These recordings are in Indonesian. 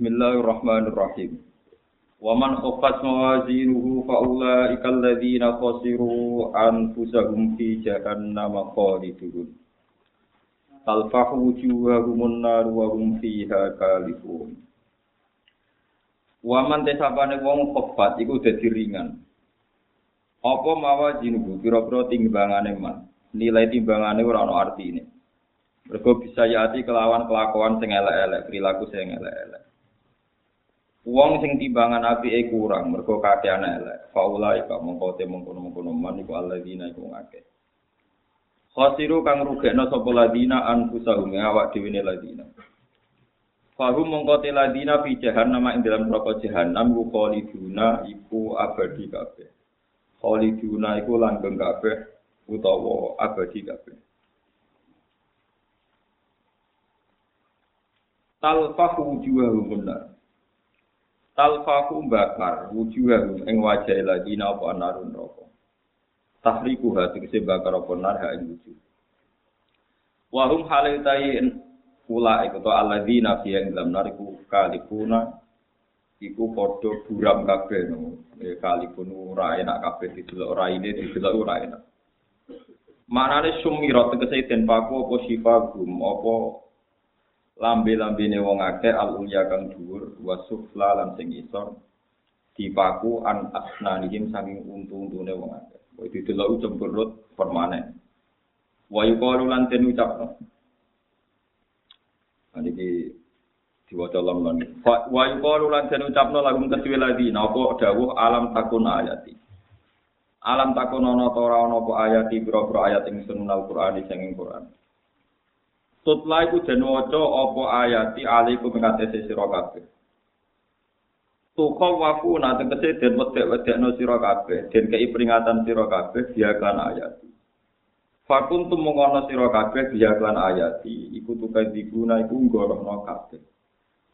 Bismillahirrahmanirrahim. Wa man khaffat mawazinuhu fa ulaika alladziina khasiru anfusahum fi jahannam khalidun. Talfahu wujuhahum nar wa hum fiha kalifun. Wa man tesapane wong khaffat iku dadi ringan. Apa mawazinuhu pira-pira timbangane man. Nilai timbangane ora ana artine. Mergo bisa yati kelawan kelakuan sing elek-elek, perilaku sing elek-elek. Wong sing timbangan apike kurang mergo kakean elek. Faula ika mongko te mongko-mongko man iku alladzina iku ngake. Khasiru kang rugekno sapa ladina anfusahum awak dhewe ne ladina. Fahum mongko te ladina fi jahannam ing dalam neraka jahannam ku khaliduna iku abadi kabeh. Khaliduna iku langgeng kabeh utawa abadi kabeh. Talfahu wujuhahum nar. Talfaku bakar wujuhahum ing wajah ladina apa narun roko tahriku hati kese bakar apa nar ha ing wujuh. Wahum halaitain pula iku to aladina fi ing dalam nariku kalipuna iku padha buram kabeh no. E kalipun ora enak kabeh didelok ora ini didelok ora enak. Manane sumirat tegese den paku apa sifagum apa lambe-lambene wong akeh al-ulya kang dhuwur wa sufla lan sing isor dipaku an asnanihim saking untu-untune wong akeh. Kuwi didelok cemberut permanen. Wa yuqalu lan den ucapno. Niki diwaca lamlan. Wa yuqalu lan den ucapno lagu kedue lagi napa dawuh alam takun ayati. Alam takun ana ora ana apa ayati pira-pira ayat ing sunnah Al-Qur'an sing ing Qur'an. Tutla iku den waca apa ayati alaikum ing atase sira kabeh. Tuka waku nate kese den wedek-wedekno sira kabeh, den kei peringatan sira kabeh dia kan ayati. Fakun tumungono sira kabeh dia kan ayati, iku tuka diguna iku nggorohno kabeh.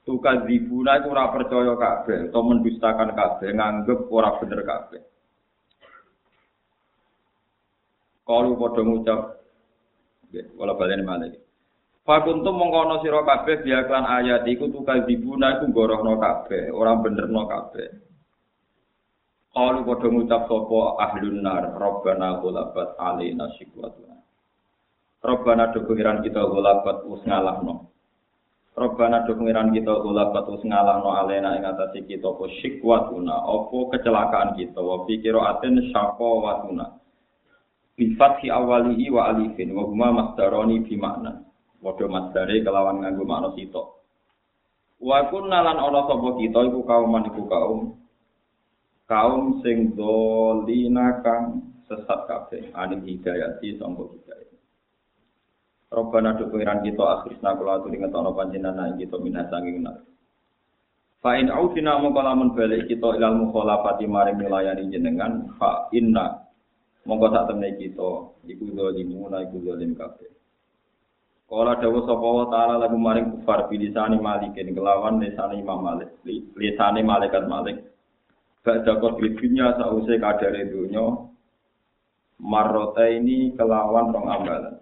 Tuka diguna iku ora percaya kabeh, utawa mendustakan kabeh, nganggep ora bener kabeh. Kalau padha ngucap, wala balen malih. Fakuntum mongkono sira kabeh biaklan ayat iku tukal dibuna iku gorohno kabeh, ora benerno kabeh. Kalu padha ngucap sapa ahlun nar, Rabbana ghalabat alaina shikwatuna. Rabbana do pengiran kita ghalabat us ngalahno. Rabbana do kita ghalabat us ngalahno alaina ing atase kita apa shikwatuna, apa kecelakaan kita, wa pikira aten syaqawatuna. Bi fathi awalihi wa alifin wa huma masdaroni bi makna. padha masdare kelawan nganggo makna sito. Wa kunna lan ana sapa kita iku kaum iku kaum kaum sing dolina kang sesat kabeh aning hidayah di sangka hidayah. Robbana do pengiran kita akhirna kula aturi ngetono panjenengan kita minat sanging nar. Fa in aufina mongko lamun balik kita ilal mukhalafati maring milayani jenengan fa inna mongko sak temne kita iku zalimuna iku zalim kabeh. Kala dawuh sapa wa taala lagu maring kufar bilisani malikin kelawan lisane Imam Malik lisane malaikat Malik. Ba'da qadri dunya sause kadare dunya marrota ini kelawan rong ambalan.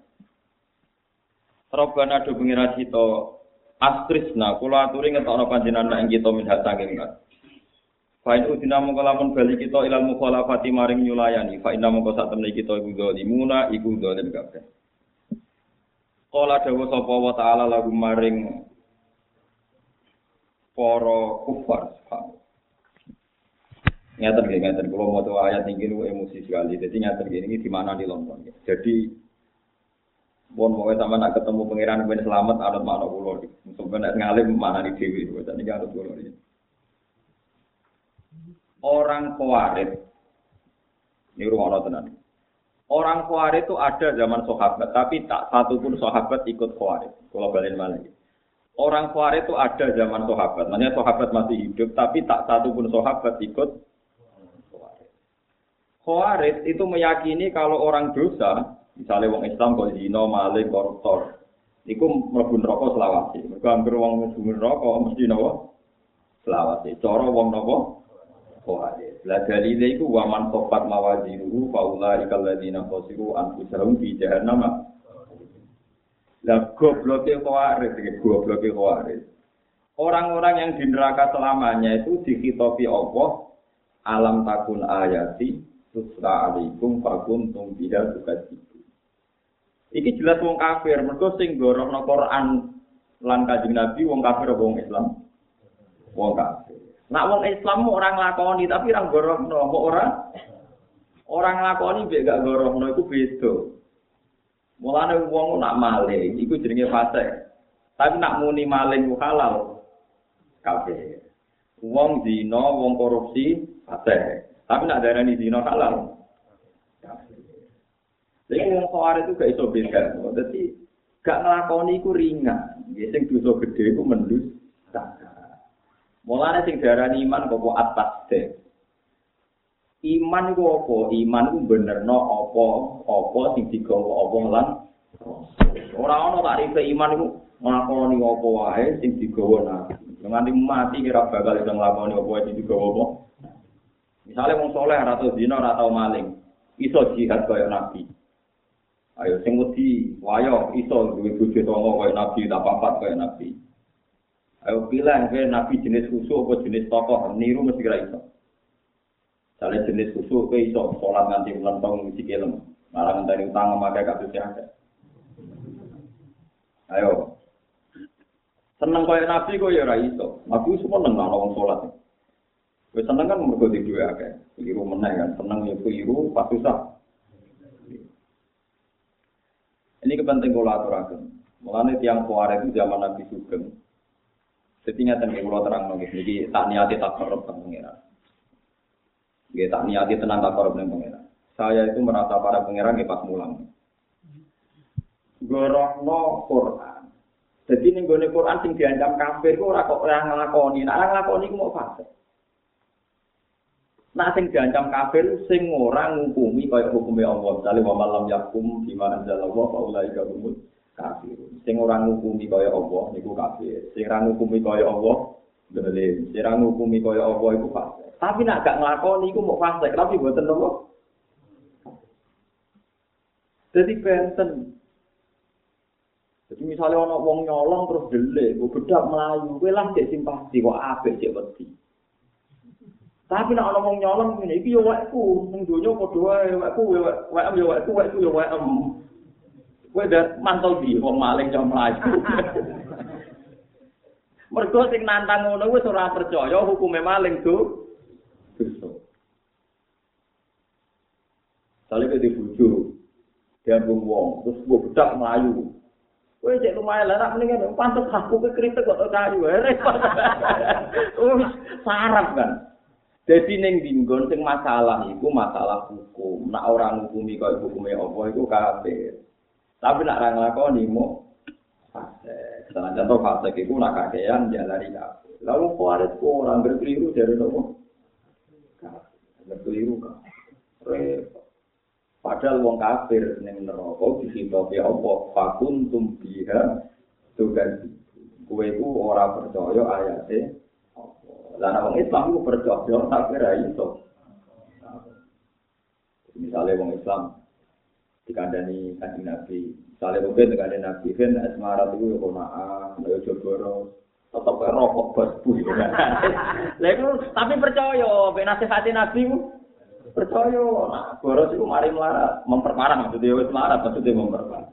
Rabbana do pengira kita astrisna kula aturi ngetokno panjenengan ing kita min saking kat Fa in udina mongko lamun bali kita ilal mukhalafati maring nyulayani fa inna mongko sak temne kita iku zalimuna iku zalim kabeh Kala dawa sapa wa ta'ala lagu maring para kufar. Ngeten nggih ngeten kula maca ayat iki niku emosi sekali. Dadi ngeten nggih iki di mana di London. Jadi Bon mau sama nak ketemu pangeran ben selamat anut mana kula iki. Sampeyan ngalim mana di dewi dadi iki anut kula iki. Orang kuarit ini rumah tenan. Orang Khawarij itu ada zaman sahabat, tapi tak satu pun sahabat ikut Khawarij. Kalau balik lagi. Orang Khawarij itu ada zaman sahabat, makanya sahabat masih hidup, tapi tak satu pun sahabat ikut Khawarij. Khawarij itu meyakini kalau orang dosa, misalnya orang Islam kalau zina, malik, koruptor, itu mlebu neraka selawase. Mergo anggere wong mlebu neraka mesti napa? Selawase. Cara wong napa? Khawarij. La dalile iku wa man sofat mawazinuhu fa ulai kalladzina khasiru anfusahum fi jahannam. La gobloke Khawarij iki gobloke Khawarij. Orang-orang yang di neraka selamanya itu dikhitopi Allah alam takun ayati tusra alaikum fakuntum biha tukadzibu. Iki jelas wong kafir, mergo sing gorohno Quran lan Kanjeng Nabi wong kafir wong Islam? Wong kafir. Nak wong Islam mau orang lakoni tapi orang gorohno, mau orang orang lakoni mbek gak gorohno iku beda. Mulane wong nak maling iku jenenge fase. Tapi nak muni maling halal kafir. Wong zina, wong korupsi fase. Tapi nak darani zina halal kafir. Jadi wong kawar itu gak iso beda. Jadi gak ngelakoni iku ringan. Ya sing dosa gede iku mendus. Mulane sing darani iman kok atas deh. Iman iku apa? Iman iku benerno apa? Apa sing digawa apa lan ora ana tarife iman iku nglakoni apa wae sing digawa nabi. Nganti mati kira bakal iso nglakoni apa sing digawa apa. Misalnya wong soleh ora tau zina ora tau maling, iso jihad kaya nabi. Ayo sing wedi wayo iso duwe bojo tangga kaya nabi, tak papat kaya nabi. Ayo pilih ke nabi jenis khusus apa jenis tokoh, niru mesti kira iso. Misalnya jenis khusus ke iso sholat nganti melentong mesti kelem. Malah ngenteni utang memakai kasus ada. Ayo. Seneng kaya nabi kok ya ora iso. Nabi semua nang ana wong salat. Wis seneng kan mergo di duwe akeh. Keliru meneh kan, seneng ya keliru pas susah. Ini kepenting kula aturaken. Mulane tiang kuare itu zaman Nabi Sugeng. Setinya ten kula terang nggih niki tak niati tak korup teng pengiran. Nggih tak niati tenang tak korup ning pengiran. Saya itu merasa para pengiran pas mulang. Gorohno Quran. Jadi ning gone Quran sing diancam kafir kok ora kok ora nglakoni. Nek ora nglakoni ku mau fasik. Nah sing diancam kafir sing ora ngukumi kaya hukume Allah. Wa malam yakum bima anzalallahu fa ulaika humul kafirun. Sing ora ngukumi kaya Allah niku kafir. Sing ora ngukumi kaya Allah dolim. Sing ora ngukumi kaya Allah iku fasik. Tapi nek gak nglakoni iku mau fasik, tapi mboten apa. Jadi benten. Jadi misalnya ono wong nyolong terus delik, gue bedak melayu, gue lah cek simpati, kok apik cek wedi. Tapi nek ana wong nyolong ngene iki yo wekku, ning donya padha wae wekku wek am yo wekku wekku yo am. Kowe dak mantel di wong maling jam mlayu. Mergo sing nantang ngono wis ora percaya hukume maling do. Dosa. Sale ke dibujuk. Dia wong, terus gue bedak melayu. Kowe cek lumayan lah, nak mendingan pantes aku ke kritik kok kayu, repot. Wis sarap kan. Jadi ning dinggon sing masalah iku masalah hukum. Nak orang ngukumi kaya hukume apa iku kafir. Tapi nak ora nglakoni mo fase. Salah contoh fase iku nak kakean jalari kafir. Lalu kuarit ku orang berkeliru dari nopo? Berkeliru kan. Padahal wong kafir ning neraka disitopi apa? Fakuntum biha tugan. Kowe ku ora percaya ayate Lah wong Islam ku percaya tapi ra iso. Misalnya wong Islam dikandani kanjeng Nabi, misalnya mungkin dikandani Nabi, kan asmara itu ya konaan, ya jogoro, tetap rokok basbu. Lah itu tapi percaya, benasihati Nabi ku percaya. Boros itu mari melarat, memperparah maksudnya wis melarat, maksudnya memperparah.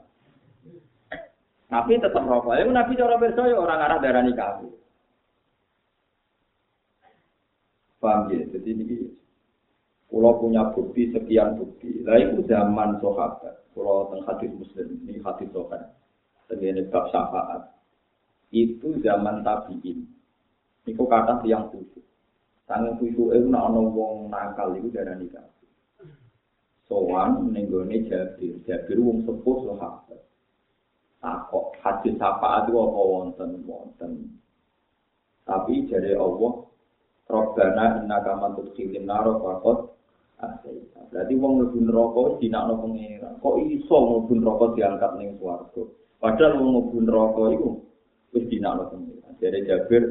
Tapi tetap rokok. Itu Nabi cara percaya orang arah darah kafir. Paham ya? Jadi ini kalau punya bukti sekian bukti. Lah itu zaman sahabat. Kalau tentang hadis muslim ini hadis sahabat. Sebagai bab syafaat. Itu zaman tabiin. Ini kok kata yang khusus. Sangat khusus itu nak wong nakal itu darah nikah. Sowan nenggone Jabir. Jabir wong sepuh sahabat. Takok hadis syafaat itu apa wonten wonten. Tapi jadi Allah Robbana inna kaman tudkhilin naro asaita. Berarti wong mlebu neraka wis dinakno pengira. Kok iso mlebu neraka diangkat ning swarga? Padahal wong mlebu neraka iku wis dinakno pengira. Jare Jabir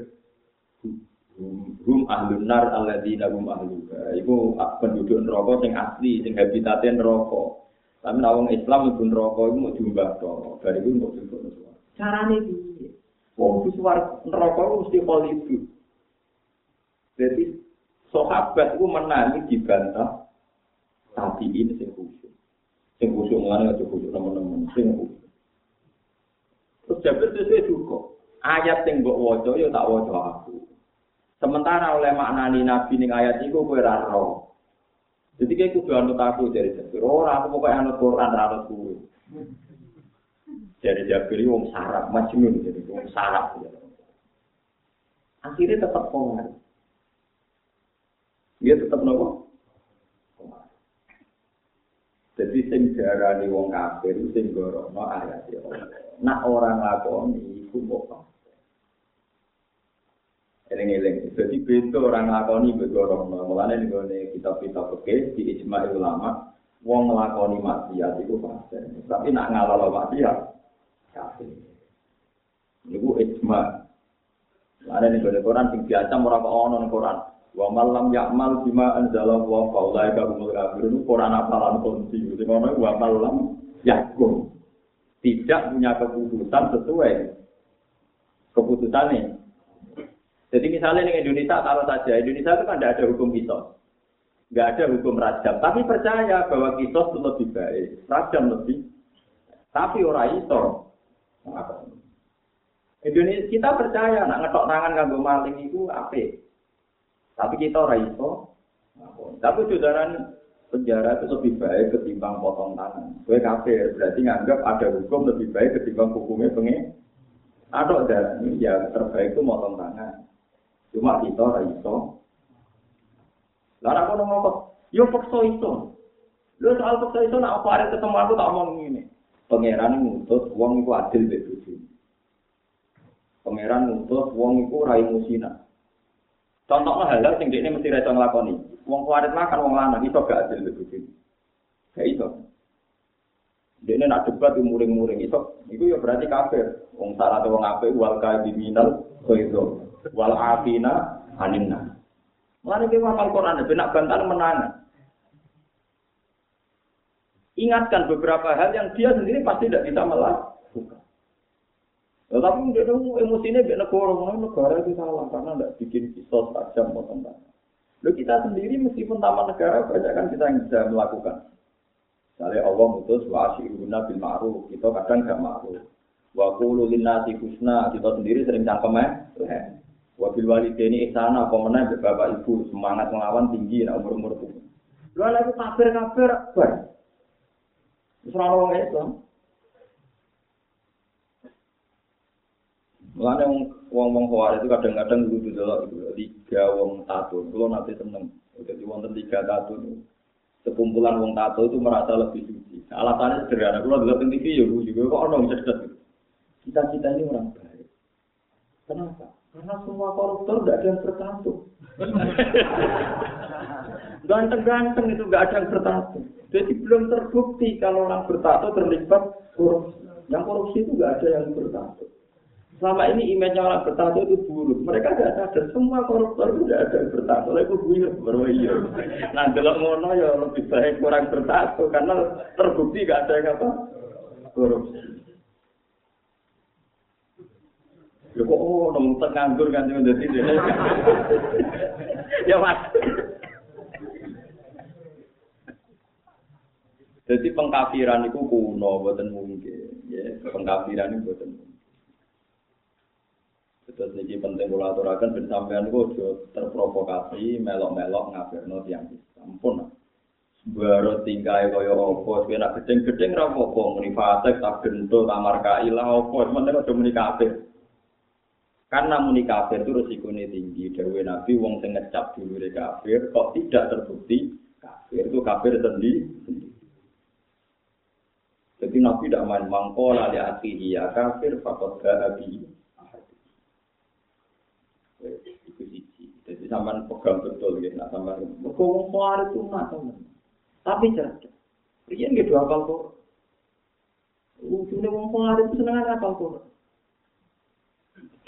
hum ahlun nar alladzina hum ahlu. Iku penduduk neraka sing asli, sing habitate neraka. Tapi nek wong Islam mlebu neraka iku mau diumbah to. Bariku untuk sing Carane piye? Wong suar neraka mesti itu. Jadi sahabat itu menangi dibantah ini sing khusyuk. Sing khusyuk ngene aja khusyuk teman-teman sing khusyuk. Terus Jabir sesuai juga. Ayat sing mbok waca ya tak waca aku. Sementara oleh maknani Nabi ning ayat iku kowe ora roh. Jadi kayak kudu anut aku dari Jabir. Ora aku pokoknya anut Quran anut kowe. Dari Jabir wong sarap majnun jadi wong sarap. Akhirnya tetap pengaruh. Dia tetap nopo. Jadi sing diarani wong kafir sing gorono ayat ya Nak orang lakoni iku kok Eling-eling. Jadi beda orang lakoni begorono. Mulane ning kitab-kitab oke di ijma ulama wong nglakoni maksiat iku fase. Tapi nak ngalalo maksiat kafir. Niku ijma. Mulane ning Quran sing biasa ora kok ono Quran. Wa malam ya'mal bima anzala wa faulai ka humul kafirun Quran apalan kunci sing ngono wa malam yakum tidak punya keputusan sesuai keputusannya. Jadi misalnya di Indonesia taruh saja. Indonesia itu kan tidak ada hukum kisos. Nggak ada hukum rajam tapi percaya bahwa kisos itu lebih baik. Rajam lebih. Tapi orang itu Indonesia kita percaya nak ngetok tangan kanggo maling itu apa Tapi kita ora iso. Tapi saudara penjara itu lebih baik ketimbang potong tangan. Gue kafir, berarti nganggap ada hukum lebih baik ketimbang hukumnya pengen. Ada dan ya terbaik itu potong tangan. Cuma kita ora iso. Lalu aku ngomong yo paksa itu. Lu soal paksa itu nak apa ada ketemu aku tak omong ini. Pangeran ngutus wong iku adil begitu. Pangeran ngutus wong iku rai musina. Contohnya halal sing ini mesti reso nglakoni. Wong kuarit makan wong lanang iso gak adil iki. Gak iso. Dene nak debat muring-muring iso. Iku ya berarti kafir. Wong salah wong apik wal kaiminal khairu. Wal afina aninna. Mulane ki wafal Quran ben nak bantal menang. Ingatkan beberapa hal yang dia sendiri pasti tidak bisa melakukan. Ya, tapi dia tahu emosinya biar negara, mana negara itu salah karena tidak bikin kisos tajam potong tangan. Lalu kita sendiri meskipun taman negara banyak kan kita yang bisa melakukan. Misalnya Allah mutus wa asyiruna bil ma'ruf, kita kadang gak ma'ruf. Wa qulu linnasi husna, kita sendiri sering cangkem eh. Wa bil walidaini ihsana, apa meneh bapak ibu semangat melawan tinggi nak umur-umur itu. Lu ana kafir-kafir bar. Wis ora Islam. Mulane wong-wong khawarij itu kadang-kadang kudu delok itu tiga wong tato. Kulo nanti seneng. Jadi wonten tiga tato sekumpulan wong tato itu merasa lebih suci. Alasannya sederhana. Kulo delok teng TV ya juga kok ono cerdas. Kita-kita ini orang baik. Kenapa? Karena semua koruptor tidak ada yang bertato. Ganteng-ganteng itu nggak ada yang bertato. Jadi belum terbukti kalau orang bertato terlibat korupsi. Yang korupsi itu nggak ada yang bertato. Selama ini image orang bertato itu buruk. Mereka tidak sadar semua koruptor itu tidak ada yang bertato. Lalu buyur baru iya. Nah kalau ngono ya lebih baik kurang bertato karena terbukti gak ada yang apa korupsi. Ya kok oh nong nganggur kan menjadi ya mas. Jadi pengkafiran itu kuno, buatan mungkin. Ya, pengkafiran itu buatan. Terus ini penting kula aturaken ben sampean ku terprovokasi melok-melok ngafirno tiyang Ampun. Baru tingkai kaya apa, kowe nak gedeng-gedeng ra apa muni fasik tak gento kamar kailah apa, penting aja muni kafir. Karena muni kafir itu resikonya tinggi. Dawe Nabi wong sing ngecap dulu kafir kok tidak terbukti kafir itu kafir sendiri. Jadi Nabi tidak main mangkola di akhiri ya kafir fakot gak Iku siji. Jadi sampean pegang betul gitu, nak sampean. Mergo wong kuwi itu nak Tapi cerdas. Riyen gitu apal kok. Ujune wong kuwi itu seneng apal kok.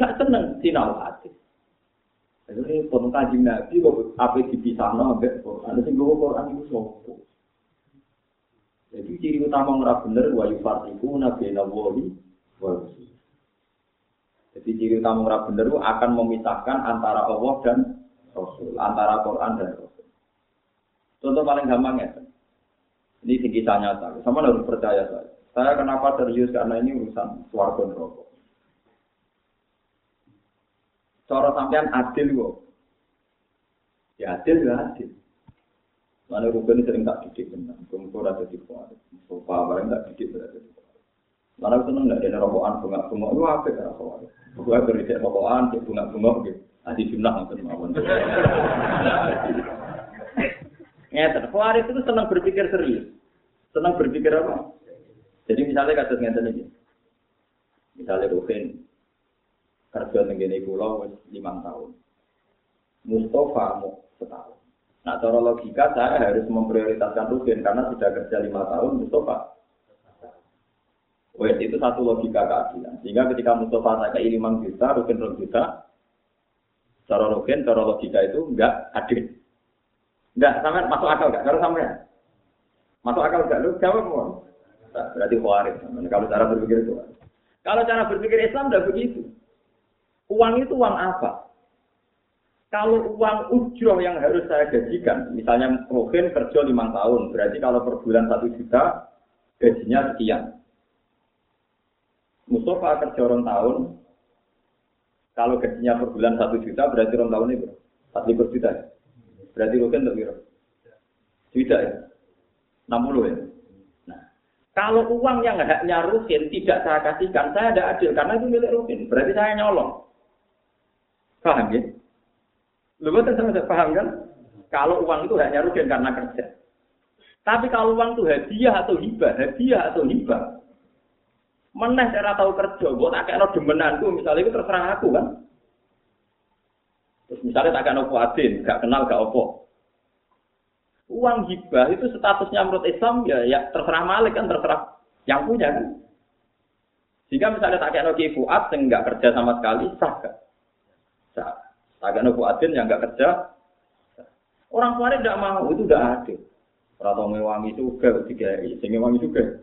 Gak seneng sinau hati. Jadi pun kaji nabi kok apa dipisah no ambek Quran. Sing gue Quran itu sopo. Jadi ciri utama ngerap bener wa yufartiku nabi nawali wa Jadi ciri utama orang bener itu akan memisahkan antara Allah dan Rasul, antara Quran dan Rasul. Contoh paling gampang ya. Ini sing kisah nyata. Sama harus percaya saya. Saya kenapa serius karena ini urusan suarga rokok. Cara sampean adil kok. Ya adil ya adil. Mana rukun sering tak didik benar. Kumpul ada di kuat. Sofa barang tak didik berada di kuat. Mana itu nggak ada rokokan bunga-bunga. Lu apa ya rokokan? Gue beri rokokan, bunga-bunga gitu. Adi sunnah nonton mawon. Ngeten, Khawarij itu senang berpikir serius. Senang berpikir apa? Jadi misalnya kasus ngeten ini. Misalnya Rukin kerja tenggene pulau lima tahun. Mustafa mau setahun. Nah, cara logika saya harus memprioritaskan Rukin karena sudah kerja lima tahun Mustafa. Wes itu satu logika keadilan. Sehingga ketika Mustafa saya ke lima juta, Rukin 2 juta, cara Rukin, cara logika itu enggak adil. Enggak, sampai masuk akal enggak? Kalau sampai masuk akal enggak? Lu jawab mau? Nah, berarti khawarij. Kalau cara berpikir itu. Kalau cara berpikir Islam enggak begitu. Uang itu uang apa? Kalau uang ujroh yang harus saya gajikan, misalnya Rohin kerja lima tahun, berarti kalau per bulan satu juta, gajinya sekian. Mustafa kerja orang tahun, kalau gajinya per bulan satu juta, berarti orang tahun itu empat juta. Berarti Rukin untuk kira? Tidak ya? 60 ya? Nah, kalau uang yang haknya Rukin tidak saya kasihkan, saya tidak adil karena itu milik Rukin. Berarti saya nyolong. Paham ya? Lu betul sama paham kan? Kalau uang itu haknya Rukin karena kerja. Tapi kalau uang itu hadiah atau hibah, hadiah atau hibah, meneh saya tahu kerja, gue tak kayak demenanku, misalnya itu terserah aku kan. Terus misalnya tak kenal kuatin, gak kenal gak opo. Uang hibah itu statusnya menurut Islam ya, ya terserah Malik kan terserah yang punya kan. Jika misalnya tak kenal Ki Fuad yang nggak kerja sama sekali sah gak? Sah. Tak kenal Fuadin yang nggak kerja. Orang tua tidak mau itu udah adil. Orang mewangi juga tiga, sehingga wangi juga.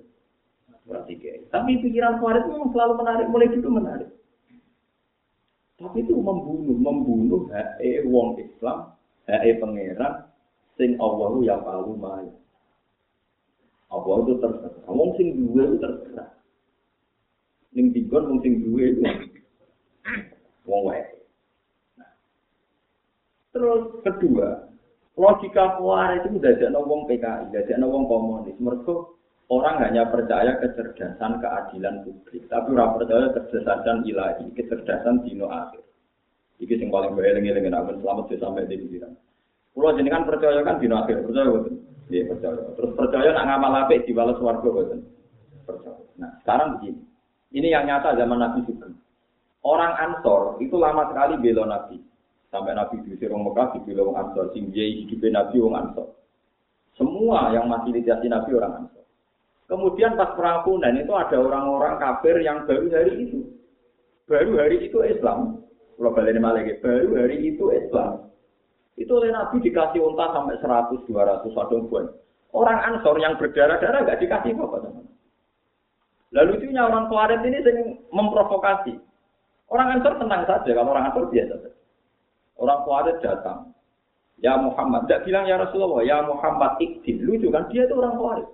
Berarti Tapi pikiran Fuad itu selalu menarik, mulai itu menarik. Tapi itu membunuh, membunuh hae wong Islam, hae pangeran, sing Allah yang palu mai. Allah itu terserah. Wong sing duwe itu terserah. Ning dikon wong sing duwe itu wong wae. Terus kedua, logika kuare itu udah jadi wong PKI, udah jadi wong komunis. Mereka orang hanya percaya kecerdasan keadilan publik, tapi orang percaya kecerdasan ilahi, kecerdasan dino akhir. Iki sing paling lengi aku selamat sih sampai di pikiran. Pulau jenengan percaya kan dino akhir percaya betul. Iya percaya. Terus percaya nak ngamal di balas warga betul. Percaya. Nah sekarang begini, ini yang nyata zaman Nabi juga. Orang Ansor itu lama sekali bela Nabi. Sampai Nabi di Sirong Mekah dibela orang Ansor. Sing hidup Nabi orang Ansor. Semua yang masih ditasi Nabi orang Ansor. Kemudian pas perang Punan itu ada orang-orang kafir yang baru hari itu. Baru hari itu Islam. Kalau balik malah baru hari itu Islam. Itu oleh Nabi dikasih unta sampai 100, 200, satu bulan. Orang Ansor yang berdarah-darah gak dikasih apa-apa. Lalu lucunya orang Khawarij ini sering memprovokasi. Orang Ansor tenang saja, kalau orang Ansor biasa saja. Orang Khawarij datang. Ya Muhammad, tidak bilang ya Rasulullah, ya Muhammad ikdil. Lucu kan, dia itu orang Khawarij.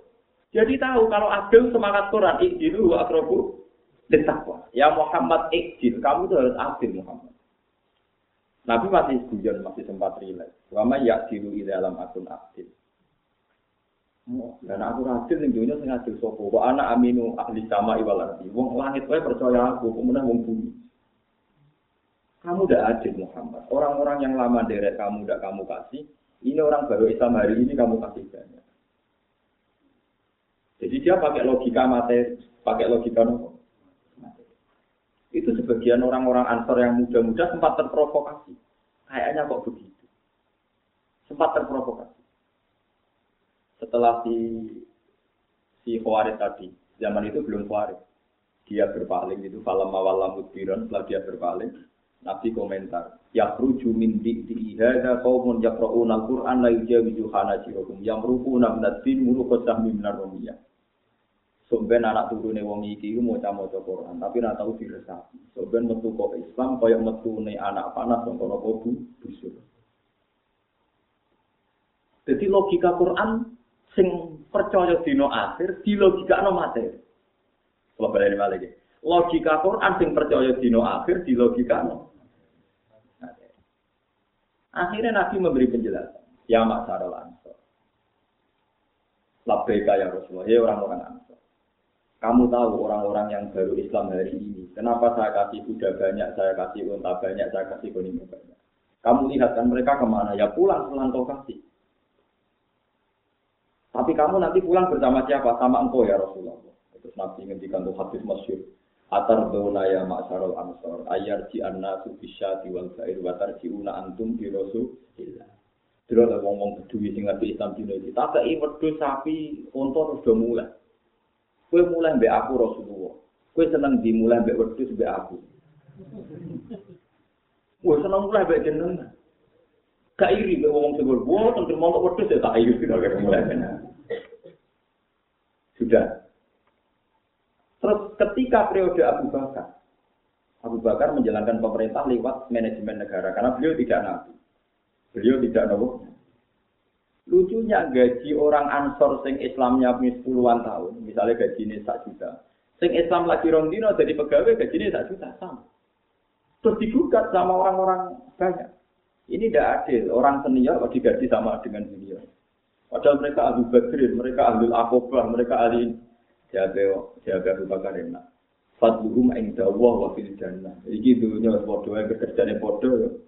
Jadi tahu kalau adil semangat Quran ikdilu wa akrobu ditakwa. Ya Muhammad ikdil, kamu itu harus adil Muhammad. Nabi masih guyon, masih sempat rileks. Wama ya dilu di dalam akun adil. Oh, dan aku adil ning dunia sing adil sapa? Wa ana aminu ahli sama iwal. Wong langit wae percaya aku, kemudian wong bumi. Kamu udah adil Muhammad. Orang-orang yang lama derek kamu udah kamu kasih. Ini orang baru Islam hari ini kamu kasih banyak. Jadi dia pakai logika materi, pakai logika nopo. Itu sebagian orang-orang ansor yang muda-muda sempat terprovokasi. Kayaknya kok begitu. Sempat terprovokasi. Setelah si si Khawarij tadi, zaman itu belum Khawarij. Dia berpaling itu falam mawalam mudbiran setelah dia berpaling. Nabi komentar, ya ruju min di hadza qaumun yaqra'una al-Qur'an la yujawizu hanajirahum yamruquna min ad-din muruqatan min ar Somben anak turune wong iki iku maca-maca Quran, tapi ora tau diresapi. Somben metu kok Islam kaya metune anak panas sing kono bu busuk. Jadi logika Quran sing percaya dino akhir di logika no materi. Kalau balik lagi. Logika Quran sing percaya dino akhir di logika no. Akhirnya Nabi memberi penjelasan. Ya masyarakat ansor. Labbaika ya Rasulullah. Ya orang-orang ansor. Kamu tahu orang-orang yang baru Islam hari ini. Kenapa saya kasih kuda banyak, saya kasih unta banyak, saya kasih kuning banyak. Kamu lihat kan mereka ke mana? Ya pulang, pulang kau kasih. Tapi kamu nanti pulang bersama siapa? Sama engkau ya Rasulullah. Terus Nabi ngendikan tuh hadis. Atar dona ya ma'syarul ansor. Ayar ji anna subisyati wal gair watar una antum di Rasulillah. Terus ada ngomong peduli sing ngerti Islam iki. Tak kei wedhus sapi terus do mulai. Kowe mulai mbek aku Rasulullah. Kowe seneng dimulai mbek wedhus mbek aku. Kowe seneng mulai mbek jenengan. Gak iri mbek wong sing gol, tentu mau wedhus ya tak iri mulai. Sudah. Terus ketika periode Abu Bakar, Abu Bakar menjalankan pemerintah lewat manajemen negara karena beliau tidak nabi. Beliau tidak nabi. Lucunya gaji orang Ansor sing Islamnya puluhan tahun, misalnya gaji ini satu juta. Sing Islam lagi rondino jadi pegawai gaji ini satu juta sama. Terus digugat sama orang-orang banyak. Ini tidak adil. Orang senior kok digaji sama dengan junior. Padahal mereka ahli badrin, mereka ahli akobah, mereka ahli jaga jaga Abu Bakar enak. Fadluhum Allah wa fil jannah. Iki dunia bodoh yang kerjanya bodoh.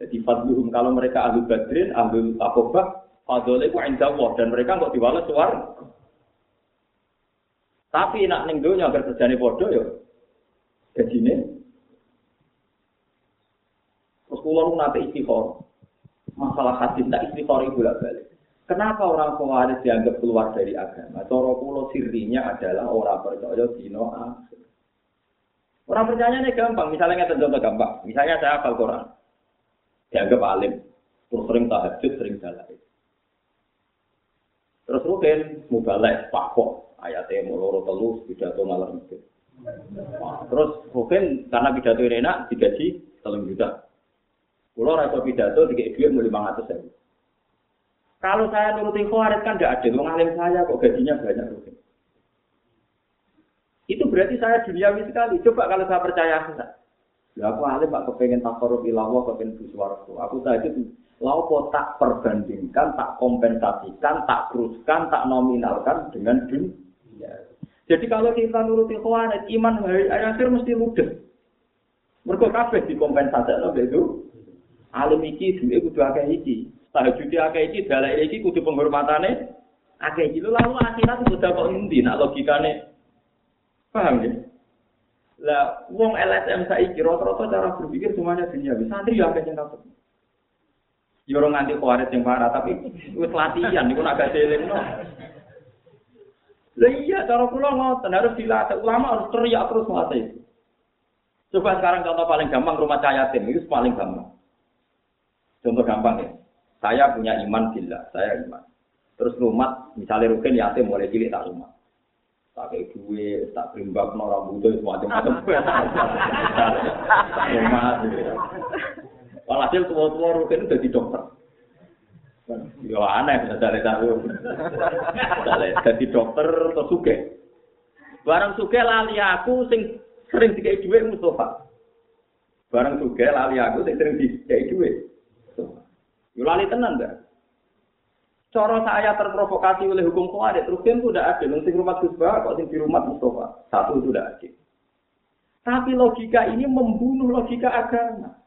Jadi fadluhum kalau mereka ahli badrin, ahli akobah, fadlnya ku inda Allah dan mereka nggak diwales suar. Tapi nak ning dunia kerjanya bodoh ya. Gajine. Terus kulo nanti istiqor. masalah hadis tak istiqor ibu balik. Kenapa orang Khawarij dianggap keluar dari agama? Coro pulau sirinya adalah orang percaya dino akhir. Orang percaya ini gampang. Misalnya contoh gampang. Misalnya saya hafal Quran. Dianggap alim. Terus sering tahajud, sering dalai. Terus mungkin mubalek, pakok. Ayatnya muloro telus, pidato malam itu. Terus mungkin karena pidato ini enak, digaji telung juta. Pulau rasa pidato, tiga duit mau lima ratus. Kalau saya nuruti khawarij kan tidak adil. Mengalim saya kok gajinya banyak. Itu berarti saya duniawi sekali. Coba kalau saya percaya enggak. Ya aku alim pak kepengen takorup ilawo kepengen buswargo. Aku tadi laupo tak perbandingkan, tak kompensasikan, tak teruskan, tak nominalkan dengan dunia. Jadi kalau kita nuruti khawarij, iman hari akhir mesti ludes. Mereka kabeh dikompensasi itu. Alim iki duwe kudu akeh iki. tahajud akeh iki dalek iki kudu penghormatane akeh iki lalu akhirat sudah kok endi nak logikane paham ya lah wong LSM saiki rata-rata cara berpikir semuanya dunia. Santri ya akeh sing takut yo ora nganti kuwarit sing parah tapi wis latihan niku agak selingno lah iya cara kula ngoten harus dilatih. Ulama harus teriak terus melatih coba sekarang contoh paling gampang rumah cahaya tim itu paling gampang. Contoh gampang ya. Saya punya iman bila, saya iman. Terus rumah, misalnya rukin yatim mulai cilik tak rumah. Pakai duit, tak berimbang, no rambut, semacam-macam. Tak rumah. Walhasil tua-tua rukin udah di dokter. Ya aneh, bisa cari tahu. Jadi dokter atau suge. Barang suge lali aku sing sering dikai duit Mustafa. Barang suge lali aku sing sering dikai duit. Yulali tenan dah. Cara saya terprovokasi oleh hukum kuarit, terus itu udah ada. Nanti rumah Gus kok di rumah Mustafa. Satu itu udah ada. Tapi logika ini membunuh logika agama.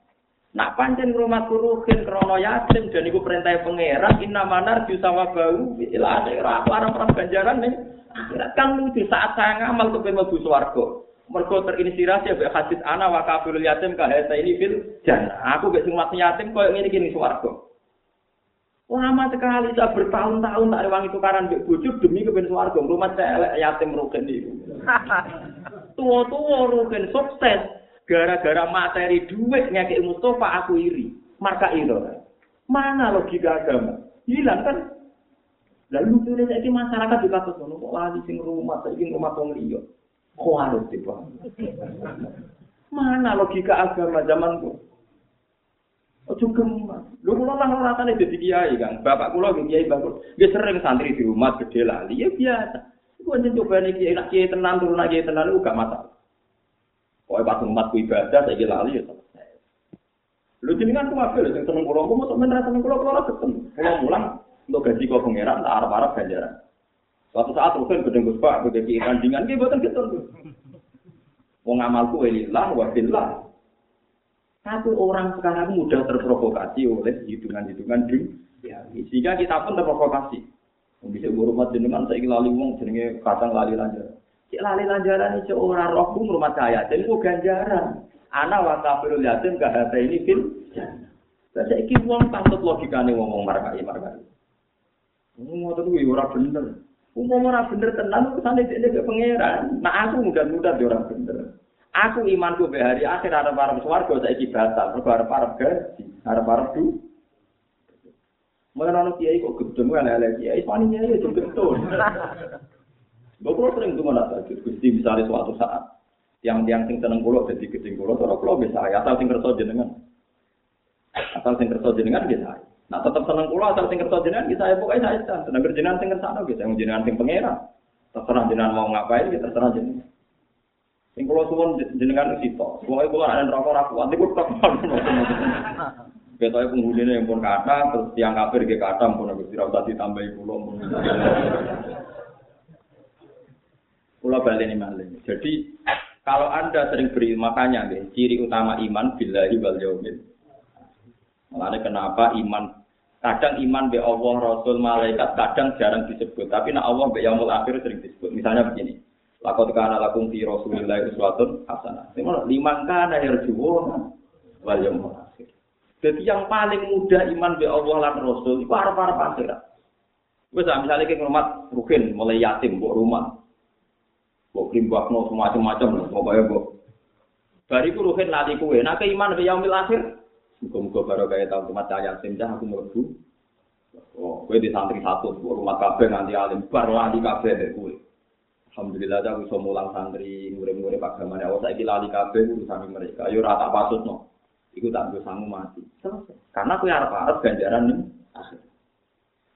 Nak pancen rumah kuruhin krono yatim dan iku perintah pangeran inna manar jusawa bau ila akhirat orang orang ganjaran nih akhirat kan lucu saat saya ngamal ke mlebu swarga mergo terinspirasi ya hadis ana wa kafirul yatim ka ini fil jannah aku gak sing yatim koyo ngene iki ning swarga Lama sekali saya bertahun-tahun tak rewangi tukaran mbek bojo demi kepen swarga. Rumah saya yatim rugen iki. Tua-tua rugen sukses gara-gara materi duit ngekek Mustafa aku iri. Marka iro. Mana logika agama? Hilang kan? Lalu lucunya saya masyarakat di kata sono kok lali sing rumah, saya rumah tong liya. Kok harus? Mana logika agama zamanku? Ojo gemas. Lu kula lah rasane dadi kiai, Kang. Bapak kula nggih kiai bagus. Nggih sering santri di rumah gede lali ya biasa. Iku aja coba nih kiai, nak kiai tenan turun lagi tenan itu gak masalah. Pokoknya pas umat ku ibadah saya lali ya selesai. Lu jenengan ku ngapil sing seneng kula, kok mosok men seneng kula kula ketemu. Kula mulang untuk gaji kok pangeran tak arep-arep ganjaran. Suatu saat mungkin gede Gus Pak, gede kiai kandingan ki boten ketun. Wong amalku lillah wa billah. Satu orang sekarang mudah terprovokasi oleh hitungan-hitungan dunia. Sehingga kita pun terprovokasi. Bisa rumah jenengan saya lali wong jenenge kadang lali lanjaran. Cek lali lanjaran ini orang rohku rumah saya. Jadi itu ganjaran. Anak wa kafirul yatim gak hati ini fil. Lah saiki wong patut logikane ngomong markai markai. Ngomong ngoten kuwi ora bener. Umum ora bener tenan urusan iki nek pangeran. Nah aku mudah-mudah ora bener. Aku imanku be hari akhir arep arep swarga saiki batal, mergo arep arep gaji, arep arep du. Mulane ana kiai kok wae lele kiai, pani kiai yo gedeng. Bapak sering tuh mana tadi, gusti misalnya suatu saat yang tiang sing seneng kulo jadi gedeng kulo, cara kulo bisa ya, asal sing kerso jenengan, asal sing kerso jenengan bisa. Nah tetap seneng kulo asal sing kerso jenengan bisa ya pokoknya saya seneng jenengan sing kersano bisa, jenengan sing pengera, terserah jenengan mau ngapain, kita terserah jenengan. Sing kula suwun jenengan sito. Pokoke kula ana neraka ora kuat niku tok. Ketoke penghudine yang pun kata, terus tiang kafir ge kata pun Gusti ra usah ditambahi kula. Kula baleni malih. Jadi kalau Anda sering beri makanya deh, ciri utama iman billahi wal yaumil. Makanya kenapa iman kadang iman be Allah Rasul malaikat kadang jarang disebut, tapi nak Allah be yaumul akhir sering disebut. Misalnya begini. Lakot kana lakum fi Rasulillah uswatun hasanah. Lima liman kana yarjuuna wal yaumil akhir. Jadi yang paling mudah iman be Allah lan Rasul itu arep-arep akhirat. Wes misalnya ke rumah rukin mulai yatim buat rumah. Mbok krimbakno semacam-macam pokoknya mbok. Bariku ruhin lali kuwe. Nah iman be yaumil akhir. Muga-muga baru kaya tahun temat yatim dah aku mlebu. Oh, kowe di santri satu, rumah kabeh nanti alim bar lali kabeh kowe. Alhamdulillah aku bisa mulang santri, murid-murid agama ya. Saya kira lali kabeh urusan mereka. Yo rata pasut no. Iku tak bisa sanggup mati. Selesai. Karena aku harap harap ganjaran nih. Akhir.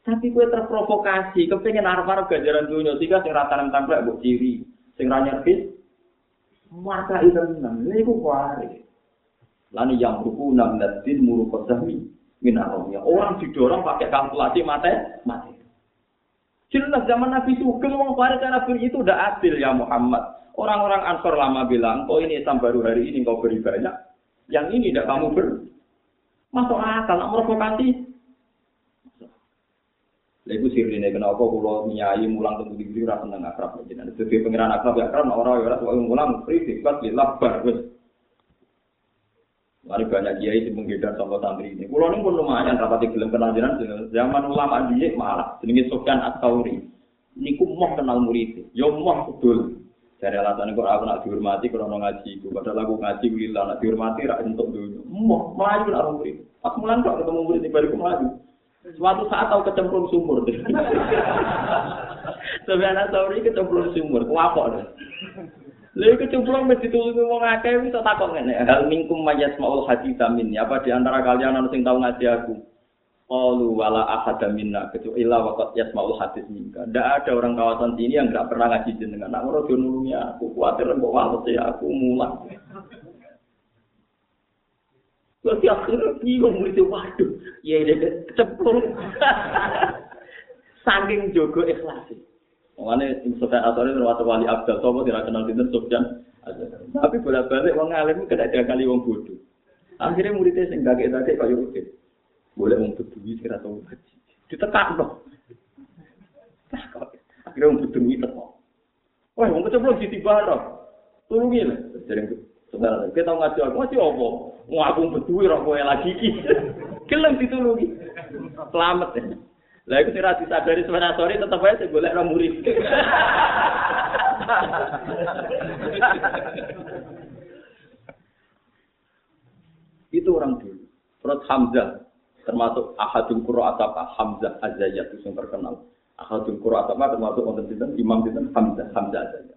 Tapi kue terprovokasi, kepengen harap harap ganjaran dunia. Tiga sing rata nem tampil buat ciri, sing ranyar bis. Maka itu menang. Ini aku kuari. Lani yang buku enam dan muru kesahmi. Minaromnya. Orang didorong pakai kalkulasi mati. Mati. Jelas zaman Nabi Sugeng, wong Farid Nabi itu udah adil ya Muhammad. Orang-orang Ansor lama bilang, oh ini Islam baru hari ini kau beri banyak. Yang ini tidak kamu ber. Masuk akal, nak provokasi. Lalu sirine kenapa kalau nyai mulang tunggu di rasa seneng akrab jenengan. Sebagai pengiran akrab ya akrab orang ya orang mulang free sifat lillah bar Mari banyak kiai di menggedar sama santri ini. Kulo ini pun lumayan rapati gelem kenal jenengan zaman ulama dia malah jenenge Sofyan At-Tauri. Niku mau kenal murid. Yo mau betul. Dari alasan kok aku nak dihormati kalau ngaji, padahal aku ngaji lillah nak dihormati rak untuk dulu. Mau melayu nak murid. Pas mulan kok ketemu murid di bariku melayu. Suatu saat tahu kecemplung sumur. Sofyan At-Tauri kecemplung sumur. Kuapok deh. Lha iku cemplung mesti ditulungi wong akeh wis tak takok ngene. Hal minkum mayas maul hadis amin. Apa di antara kalian ana sing tau ngaji aku? Qalu wala ahad minna kecuali illa waqat yasmaul hadis minka. Ndak ada orang kawasan sini yang enggak pernah ngaji jenengan. Nak ora nulungi aku, kuwatir mbok wales ya aku mulang. Terus akhirnya bingung itu, waduh, ya ini kecemplung. Saking jogo ikhlasi. Mengenai Sufyan Asori termasuk wali abdal, sopo tidak kenal dinten Sufyan. Tapi bolak-balik wong alim kena kali wong bodoh. Akhirnya muridnya sing tadi kayak rutin. Boleh wong bedui sing atau haji. Ditekan loh. Akhirnya wong bedui teko. Wah, wong kecemplung di tiba Tulungi lah. Jadi saudara, kita tahu ngaji aku ngaji apa? Mau aku bedui rokok lagi ki. Gelem ditulungi. Selamat ya. Lah iku sira disadari sebenarnya sore tetep aja sing golek murid. itu orang dulu. Terus Hamzah termasuk ahadul qura atapa Hamzah Azayat itu yang terkenal. Ahadul Qur'an sama termasuk wonten sinten Imam sinten Hamzah Hamzah saja.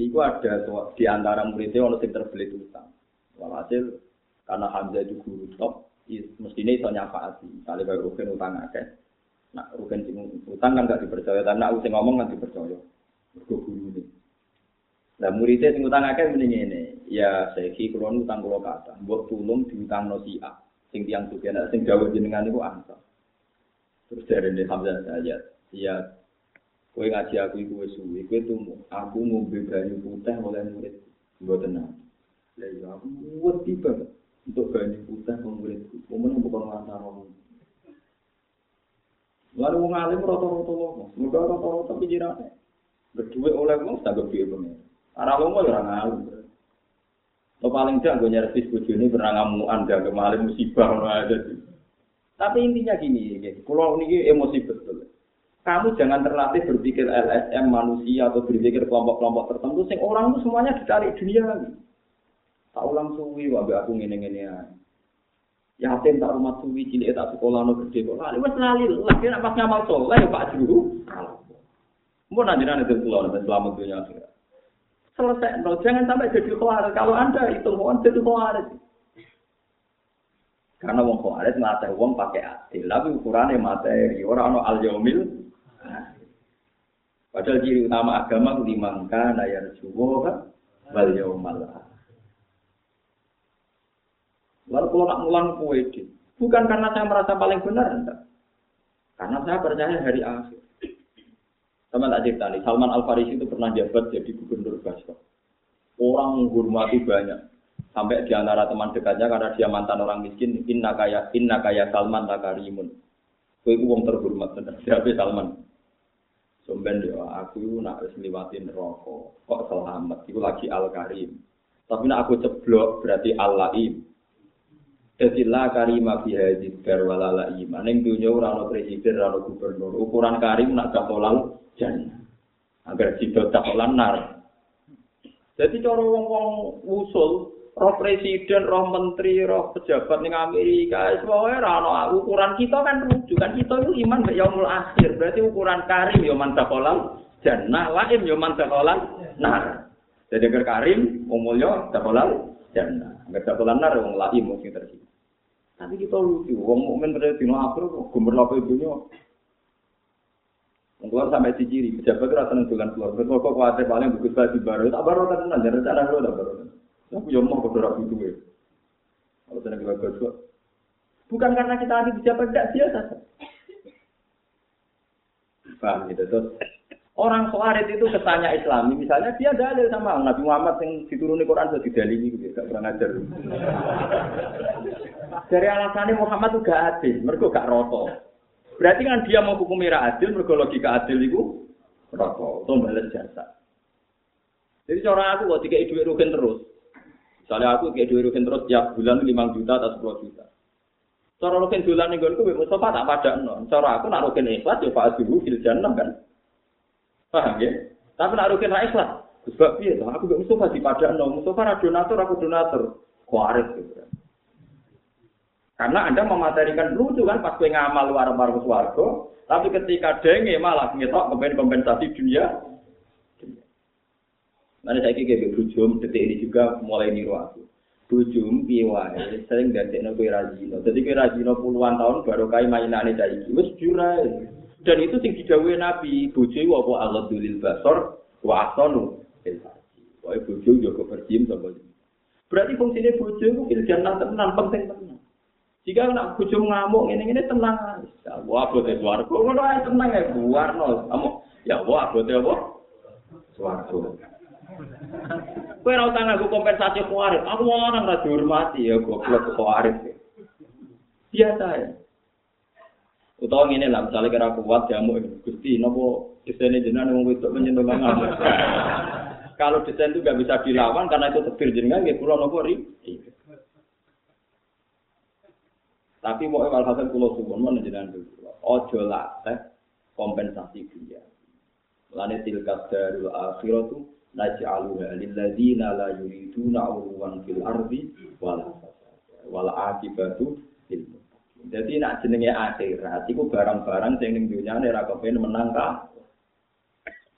Niku ada di antara muridnya orang yang terbelit utang. Walhasil karena Hamzah itu guru top, mestinya itu nyafaati. Misalnya baru rugen utang akeh. Nah, rugen utang kan gak dipercaya, tapi nak usah ngomong kan dipercaya. Mergo guru. Nah, muridnya sing utang akeh mending ini. Ya, saya kira utang kulo kata. Mbok tulung diutang no si A. Sing tiang suki, nah, sing jauh jenengan itu ansor. Terus dari ini Hamzah saya, ya, kue ngaji aku itu suwi, kue tuh aku mau banyu putih oleh murid. Gue tenang. Ya, ya, aku buat tiba untuk banyu putih muridku. Kemudian bukan ngantar orang. Lalu wong alim rata-rata lomo, semoga rata-rata pikirannya. Berdua oleh wong tak gede pengen. Arah lomo ya orang alim. Lo paling gue nyervis ini pernah ngamuan gak kemarin musibah ada Tapi intinya gini, pulau ini emosi betul. Kamu jangan terlatih berpikir LSM manusia atau berpikir kelompok-kelompok tertentu. Sing orang itu semuanya dicari dunia lagi. Tak ulang suwi, wabe aku ngene-ngene ya. Yatim tak rumah suwi, cilik tak sekolah no gede kok. Lali wes lali, lagi nak pas ngamal soleh ya Pak Juru. Mau nanjiran itu pulau dan selamat dunia akhirat. selesai. No, jangan sampai jadi khawatir. Kalau Anda itu mau jadi khawatir. Karena wong khawatir mata wong pakai adil. Tapi ukurannya materi. Orang no al yaumil. Padahal ciri utama agama limangka nayar juwo wal yaumal Lalu kalau nak ngulang kue bukan karena saya merasa paling benar, enggak. Karena saya percaya hari akhir. Sama tak cerita nih, Salman Al Farisi itu pernah jabat jadi gubernur Basra. Orang menghormati banyak. Sampai di antara teman dekatnya karena dia mantan orang miskin, inna kaya inna kaya Salman takarimun. Kue itu wong terhormat bener. Siapa Salman? Sumben dia, aku nak liwatin rokok. Kok selamat? Itu lagi Al Karim. Tapi nak aku ceblok berarti Al Laim. Jadi la karima fi hadid walala iman. Ning dunya ora ana presiden, ora gubernur. Ukuran karim nak kapolal jannah. Agar sidot cakolan nar. Jadi cara wong-wong usul, roh presiden, roh menteri, roh pejabat ning Amerika, semuanya ora ukuran kita kan rujukan kita itu iman mek yaumul akhir. Berarti ukuran karim ya man cakolan jannah, laim ya man cakolan nar. Jadi agar karim umulnya cakolan jannah. Agar cakolan nar wong laim mungkin terjadi. Tapi kita lucu, wong mukmin pada dino akhir kok gemerlap ibunya Keluar sampai ciciri, pejabat itu rasa nentukan keluar. Betul kok kuatir paling bagus baju baru, tak baru kan tenan, jangan rencana gue tak baru. Aku yang mau dorong itu ya. Kalau kita bagus Bukan karena kita lagi pejabat tidak biasa. Paham gitu terus. Orang Khawarij itu kesannya Islami, misalnya dia dalil sama Nabi Muhammad yang dituruni Quran sudah didalili gitu, gak pernah ngajar. Dari alasannya Muhammad itu gak adil, mereka gak roto. Berarti kan dia mau hukum adil, mergo logika adil itu rokok, itu balas jasa. Jadi cara aku kok tiga duit rugen terus. Misalnya aku tiga duit rugen terus tiap bulan lima juta atau sepuluh juta. Cara rugen bulan nih gue gue Mustafa tak pada non. Cara aku nak rugen ikhlas ya pak dulu fil jannah kan. Paham ya? Tapi nak rugen ra ikhlas. Sebab iya, aku gak Mustafa di pada non. Mustafa donatur, aku donatur. Kuarit gitu. Karena Anda mematerikan lucu kan pas gue ngamal luar luar suarga, tapi ketika denge malah ngetok kepen kompensasi dunia. Nanti saya kira bujum detik ini juga mulai niru aku. Bujum piwai sering ganti kue rajino. Jadi rajino puluhan tahun baru kai mainane saiki. Wes jurai. Dan itu sing didhawuhi Nabi, bojo apa Allah dulil basor wa asanu. Wah, bojo yo kepercim sapa. Berarti fungsinya bojo itu jangan tenan penting tenan. Jika nak bojo ngamuk ini ini tenang. Ya wah bote swarga. Ngono ae tenang ya buarno. Kamu ya wah bote apa? Swarga. Kowe ora utang aku kompensasi kuarit. Aku mau orang ra dihormati ya goblok kuarit. Biasa ya. Utawa ngene lah, misalnya kira kuat jamu Gusti, nopo desainnya jenengan wong wedok menyentuh banget. Kalau desain itu gak bisa dilawan karena itu tebir jenengan, ya kurang nopo ri. Tapi mau emal hasil pulau suwon mana jenengan dulu. Ojo latih kompensasi dia. Lani tilkat darul akhiratu naj'aluha lilladzina la yuriduna urwan fil ardi wala wala akibatu lil Jadi nak jenenge akhirat iku barang-barang sing ning dunyane ra kepen menang ka.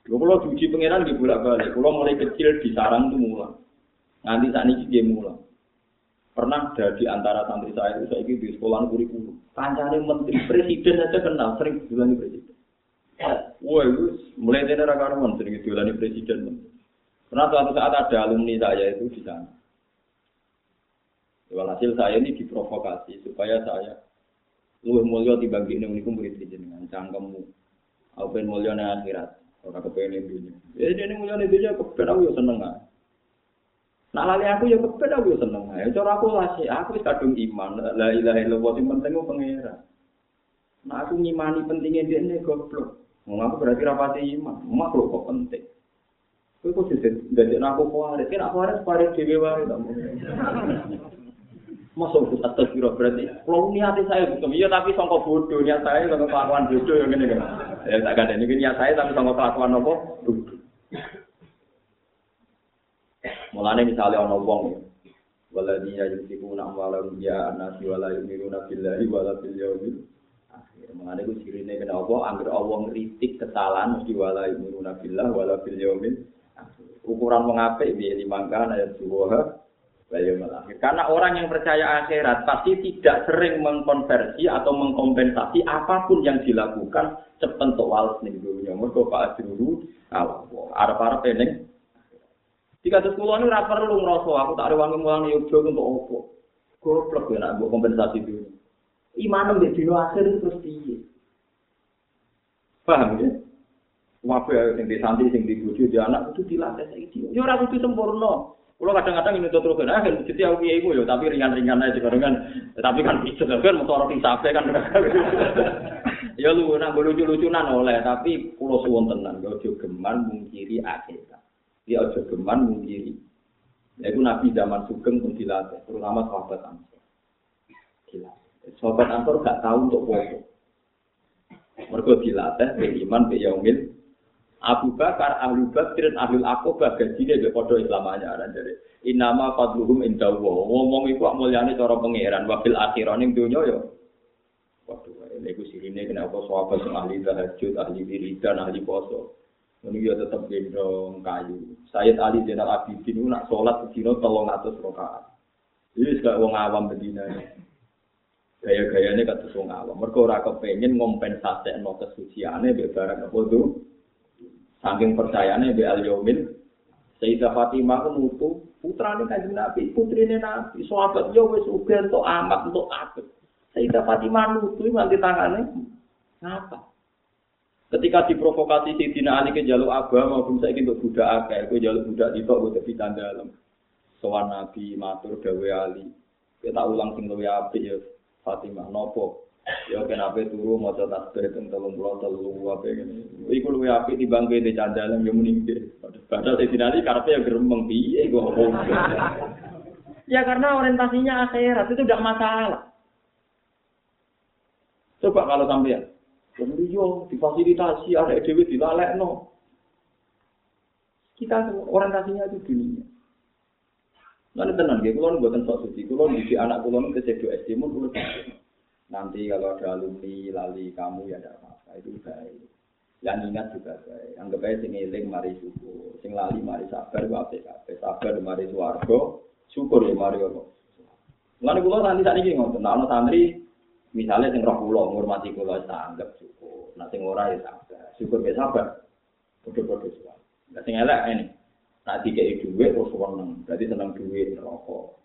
Lho kula pangeran nggih bolak-balik. Kula mulai kecil di sarang tuh mulang. Nganti saat ini dia mulang. Pernah ada di antara santri saya itu saya di sekolah kurikulum. Kancane menteri presiden aja kenal, sering bilang presiden. Wah, mulai dari rakaruan sering diulani presiden. Pernah suatu saat ada alumni saya itu di sana. Walhasil saya ini diprovokasi supaya saya luwih dibagi ini unikum murid jenengan cangkemmu. Aku pengen mulia nih akhirat, orang kepengen dunia. Ya ini mulia nih dunia, kepengen aku ya seneng lah. Nah lali aku ya kepengen aku ya seneng lah. Cara aku lah sih, aku kadung iman. La ilaha illallah yang penting aku pengira. Nah aku ngimani pentingnya dia ini goblok. Mau aku berarti rapati iman. Makhluk kok penting. Kowe kok jadi aku kuarit, kan aku harus kuarit dhewe wae Masuk ke atas biro berarti. Kalau niat saya bukan, iya tapi songkok bodoh niat saya songkok kelakuan bodoh yang ini kan. Ya tak ada ini niat saya tapi songkok kelakuan apa? Mulane misalnya ono wong ya. Waladina yunfikuna amwalahum ya anasi wala yumiruna billahi wala bil yaumil akhir. Mulane ku sirine kena apa? Angger Allah ngritik kesalahan mesti wala yumiruna billah wala bil Ukuran wong apik piye limangkan ayat subuh karena orang yang percaya akhirat pasti tidak sering mengkonversi atau mengkompensasi apa pun yang dilakukan sepentuk wales ning dunia. Mergo Pak Ajruru Allah. Arep-arep peneng. Jika terus kula ini ora perlu ngrasa aku tak rewangi mulang yoga untuk opo. Goblok ya nak kompensasi dulu. Iman mbek dino akhir terus piye? Paham ya? Wabe sing di santri sing di bojo di anak itu dilatih saiki. Ya ora kudu sempurna. Kalau kadang-kadang ini terus kan, ah, jadi aku kiai ya, tapi ringan-ringan aja kan. Tapi kan bisa kan, mau orang isape kan. ya lu nak lucu-lucunan oleh, tapi pulau suwon tenan, gak ojo geman mungkiri akhirat. Dia ojo geman mungkiri. Ya itu Nabi zaman Sugeng pun dilatih, terutama sahabat Ansor. Gila. Sahabat Ansor gak tahu untuk foto. Mereka dilatih, be iman, be yaumil, Abu Bakar, Ahlu Bakr, dan Ahlu Akobah gajinya di kodoh Islamanya kan jadi inama fadluhum indawo. Ngomong iku akmul cara pengeran wabil akhiran ning dunia yo. waduh ini aku sirine kena apa sahabat yang ahli tahajud, ahli wiridan, ahli poso ini ya tetap gendong kayu. Sayyid Ali Zainal Abidin itu nak salat ke 300 rakaat. atas gak wong awam begini Gaya-gayane kata orang awam. Mereka orang kepengen ngompensasi no kesuciannya biar barang apa tuh Saking percayane be al yaumil Sayyidah Fatimah ku mutu putrane Kanjeng Nabi, putrine Nabi, sahabat yo wis uga entuk amat entuk apik. Sayyidah Fatimah nutu nganti tangane ngapa? Ketika diprovokasi Sayyidina Ali ke jaluk agama, maupun saya untuk budak akeh, aku jaluk budak itu aku tapi dalam. Soal Nabi matur dawe Ali, kita ulang sing luwe apik ya Fatimah nopo Ya kenapa turu maca tasbih teng 33 apa ngene. Iku luwe apik dibangke di candalem yo muni Padahal saya dinali karepe ya gremeng piye kok Ya karena orientasinya akhirat itu tidak masalah. Coba kalau sampean Kemudian difasilitasi ada dewi dilalekno. Kita orientasinya itu dunia. Lalu tenang, ya, kalau buatan sok suci, kalau di anak kalau ke SD, mau Nanti kalau ada alumni lali kamu ya ada apa-apa itu baik. Yang ingat juga baik. Anggap aja sing eling mari syukur, sing lali mari sabar ku apik kabeh. Sabar mari swarga, syukur ya mari Allah. Lan kula nanti sakniki ngoten, nek ana santri misalnya sing roh kula ngurmati kula anggap syukur. Nah sing ora ya sabar. Syukur ya sabar. Padha-padha suwan. Lah sing elek ini. Nak dikei dhuwit terus seneng. Berarti seneng dhuwit rokok.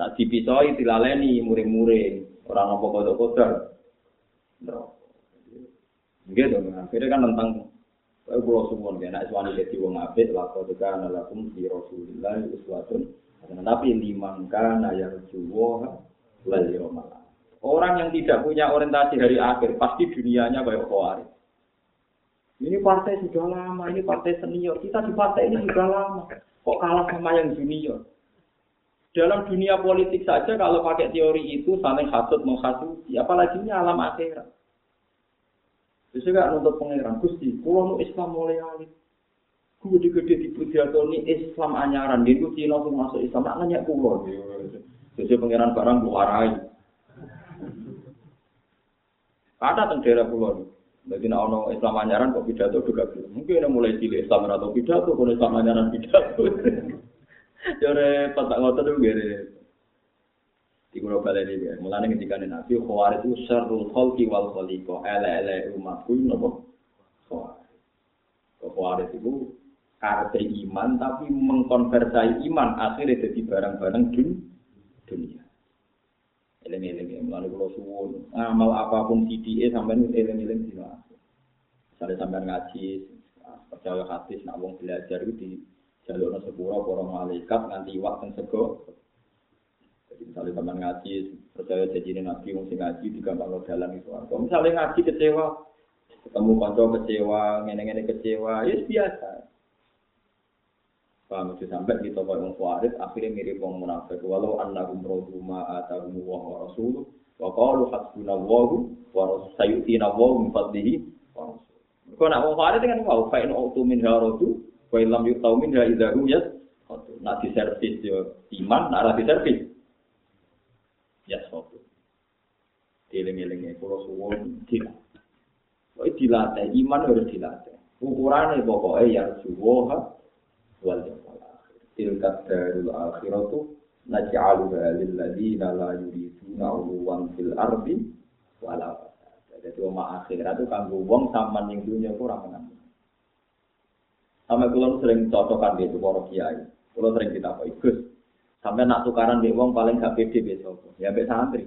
Nak dipisoi dilaleni muring-muring. Orang apa kodok kodok. Gitu, akhirnya kan tentang Saya pulau semua nih, nak suami jadi wong apik, lakon juga nalakum di Rasulullah uswatun. Tapi liman kana yarjuwa lal yawmal Orang yang tidak punya orientasi hari akhir, pasti dunianya kayak kawari. Ini partai sudah lama, ini partai senior. Kita di partai ini sudah lama. Kok kalah sama yang junior? Dalam dunia politik saja kalau pakai teori itu saling hasut menghasuti, apalagi ini alam akhirat. Bisa gak nuntut pengiran, Gusti, kalau Islam mulai alit. Gede-gede di ini Islam anyaran, dia itu Cina masuk Islam, nak nanya kulo. Jadi pengiran barang buarai. Kata teng daerah pulau. Jadi nak ono Islam anyaran kok pidato juga. Mungkin ada mulai cilik Islam atau pidato, kalau Islam anyaran pidato. Jore tak ngotot tuh gere. Di kulo balik ini, mulanya ketika nabi khawarij itu syarrul khalqi wal khaliqa, ele-ele umatku nopo khawarij. Khawarij itu karpe iman tapi mengkonversai iman akhirnya jadi barang-barang dunia. Eling-eling mulane kula suwun, amal apa pun CDE sampean eling-eling dina. Misalnya sampean ngaji, percaya hadis nak belajar itu di jalur sepuro para malaikat nganti waktu sego. Jadi misalnya sampean ngaji, percaya janjine nabi wong sing ngaji digampang lo dalan itu. Kalau misalnya ngaji kecewa, ketemu kanca kecewa, ngene-ngene kecewa, ya biasa. Paham itu sampai kita kau yang kuarit akhirnya mirip orang munafik. Walau annahum rodu ma atahum wa rasuluh wa qalu hasbuna wa wa sayutina wa min fadlihi wa rasul. Kau nak kuarit dengan wow fa in autu min wa ilam yutau min ha idzaru ya. Nak di servis yo iman, nak di servis. Ya sopo. Eling-elingnya kalau suwon tidak. Kau dilatih iman harus dilatih. Ukurannya pokoknya ya suwoha wal yaumil akhir. Tilka darul akhiratu naj'aluha lil ladzina la yuriduna uluwan fil ardi wala. Jadi oma akhirat itu kanggo wong sampean ning dunya kurang menang. Sampai kulo sering cocokan di itu para kiai. Kulo sering kita apa Gus. Sampai nak tukaran di wong paling gak pede besok. Ya mbek santri.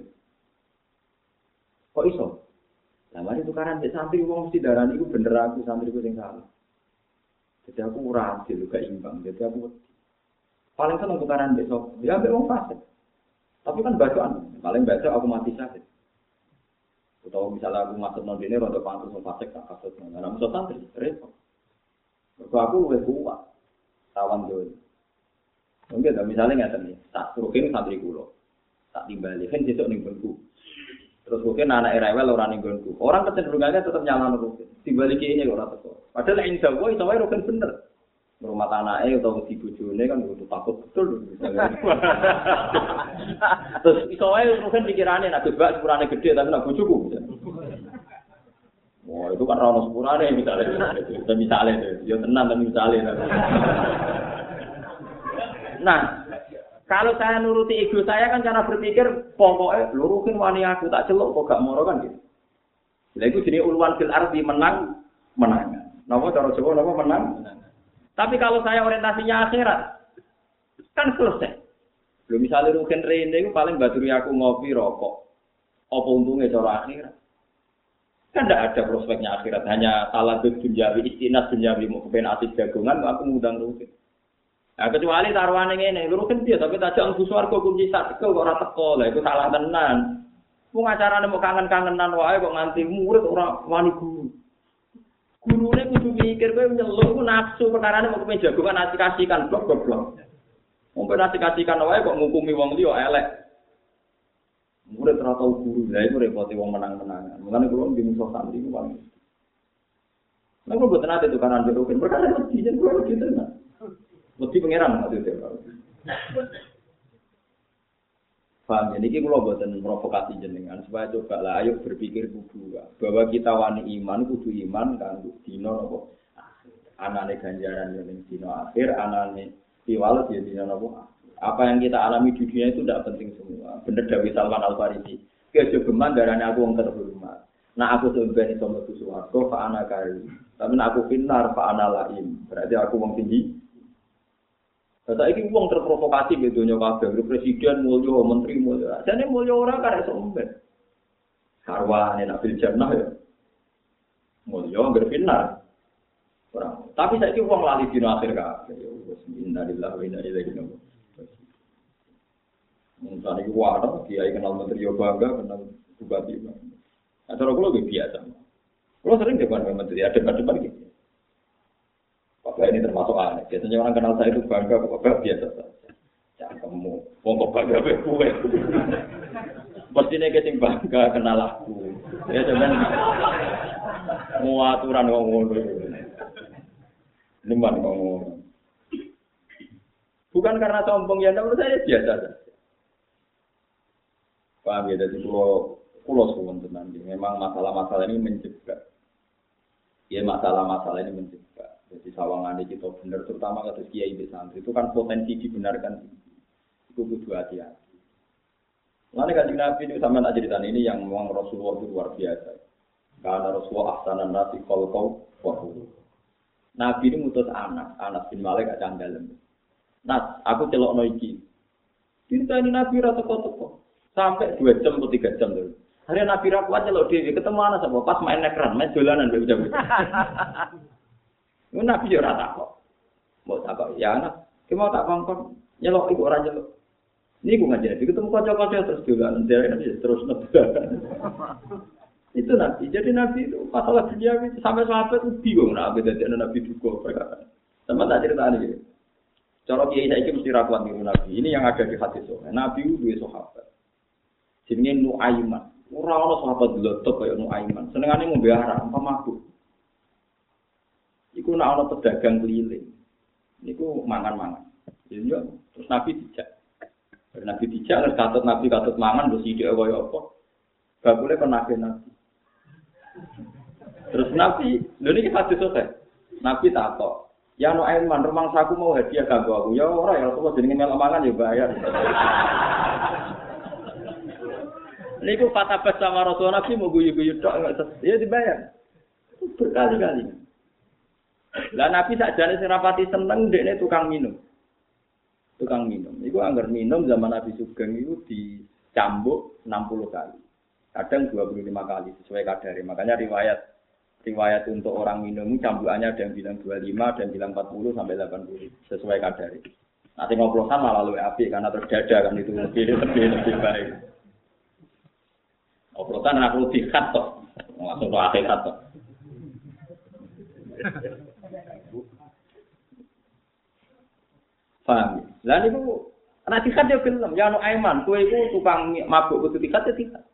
Kok iso? Lah mari tukaran mbek santri wong mesti darani iku bener aku santri ku sing salah. Jadi aku ora adil, gak imbang. Jadi aku paling seneng tukaran besok. Ya wong fasik. Tapi kan bacaan. Paling baca aku mati sakit. Atau misalnya aku masuk non ini, roda pantas wong fasik tak kasut. Nah, musuh santri, repot. Mergo aku lebih kuat. Tawan dulu. Mungkin misalnya nggak nih, tak suruhin santri kulo, tak timbali, kan sesuk ning bengku. Terus mungkin anak rewel orang ning gonku. Orang kecenderungannya tetap nyala rukin. Dibalik ini ora teko. Padahal ing Jawa iso wae rukin bener. Rumah anake utawa di bojone kan kudu takut betul misalnya. Terus iso wae rukin pikirane nek coba sepurane gede tapi nek bojoku. Wah, itu kan rano sepurane misalnya. Bisa misalnya, ya tenang kan misalnya. Nah, Kalau saya nuruti ego saya kan cara berpikir pokoknya luruhin wani aku tak celok kok gak moro kan gitu. Jadi itu jenis uluan fil arti menang menang. Nama cara Jawa nama menang. Tapi kalau saya orientasinya akhirat kan selesai. Belum misalnya rukin rene itu paling baturi aku ngopi rokok. Apa untungnya cara akhirat? Kan tidak ada prospeknya akhirat. Hanya salah dunjawi, istinas dunjawi, mau kepen asik jagungan, aku ngundang rukin. Nah, kecuali taruhan ini, lu kan dia, tapi jangan buswar kok kunci satu kok orang teko lah, itu salah tenan. Mau ngacara mau kangen-kangenan wae kok nganti murid orang wani guru. Guru ini kudu mikir, gue nyeluk, gue nafsu, perkara mau kepen jagungan nasi kasihkan, blok blok blok. Mau nasi kasihkan wae kok ngukumi wong dia elek. Murid ternyata guru, lah itu repoti wong menang-menangan. Mengenai gue di musuh santri itu paling. Nah, gue buat nanti tuh kanan jerukin, perkara itu, jadi gue gitu, nah. Mesti pangeran maksudnya. Paham ya, ini kalau buatan provokasi jenengan supaya coba lah, ayo berpikir kudu bahwa kita wani iman kudu iman kan dino nopo anane ganjaran yang dino akhir anane piwalet ya dino nopo apa yang kita alami di dunia itu tidak penting semua bener Dawi Salman Al Farisi kejogeman darahnya aku yang terhormat nah aku sebenarnya sama tuh suwargo fa anak kari tapi nah aku finar fa anak lain berarti aku wong tinggi Kata ini uang terprovokasi gitu nyoba kabeh, presiden mulio, menteri mulio. Jadi mulio orang iso umben. Karwane nak bil jannah ya. Mulio berfinar. Orang. Tapi saya ini uang lali dino akhir kabeh. Ya wis innalillahi wa inna ilaihi raji'un. Mungkin itu wadah, dia kenal menteri yo bangga, kenal bupati. Cara kalau lebih biasa. Kalau sering depan menteri, ada depan-depan gitu. Bapak ini termasuk aneh. Biasanya orang kenal saya itu bangga, bapak biasa saja. Jangan kamu, mau kok bangga be kue. Pasti nih bangga kenal aku. Ya cuman mau aturan ngomong Liman ngomong. Bukan karena sombong ya, menurut saya biasa saja. Paham ya, jadi kalau pulau suwon tenan. Memang masalah-masalah ini menjebak. Ya masalah-masalah ini menjebak. Jadi sawangan kita benar terutama kata kiai santri. Itu kan potensi dibenarkan. Itu kudu hati-hati. Lalu kan Nabi itu sama nak cerita ini yang memang Rasulullah itu luar biasa. Karena Rasulullah ahsanan nasi kau kau Nabi ini mutus anak, anak bin Malik aja dalam. Nas, aku celok noiki. Cerita ini Nabi rata toko sampai dua jam atau tiga jam dulu. Hari Nabi rakuat celok dia ketemu anak sama pas main ekran, main jalanan begitu. Ini Nabi ya rata kok. Mau tak kok ya anak, kita mau tak bangkong nyelok ibu orang nyelok. Ini gue ngajar, ketemu kocok-kocok terus juga nanti terus nebak. itu nabi. Jadi nabi itu masalah dunia itu sampai sahabat itu bingung nabi jadi nabi juga perkara. Sama tak cerita ini. Cara kiai saya mesti rakuan niru nabi. Ini yang ada di hati soalnya. Nabi itu dua sahabat. Jenenge Nuaiman. Ora ana sahabat lotok kaya Nuaiman. Senengane ngombe arak, apa mabuk. Iku nak ana pedagang keliling. Niku mangan-mangan. Ya terus Nabi dijak. Nabi dijak terus katut Nabi katut mangan terus ide kaya apa. Boleh kon nabi Nabi. Terus Nabi, lho niki hadis selesai. Nabi takok, "Ya no Aiman, rumang saku mau hadiah kanggo aku." Ya ora ya Rasulullah jenenge melok mangan ya bayar. Niku bas sama Rasul Nabi mau guyu-guyu tok ya dibayar. Berkali-kali. Lah Nabi sakjane sing rapati seneng dekne tukang minum tukang minum. Iku anggar minum zaman Nabi Sugeng itu dicambuk 60 kali. Kadang 25 kali sesuai kadar. Makanya riwayat riwayat untuk orang minum cambukannya ada yang bilang 25, ada yang bilang 40 sampai 80 sesuai kadar. Nanti ngoplosan malah lebih api karena terdada kan itu lebih lebih baik. Ngoplosan aku dikat toh, langsung ke akhirat toh. Paham? Lah niku ana tikat ya film, ya anu Aiman, kowe iku tukang mabuk kudu tikat ya tikat.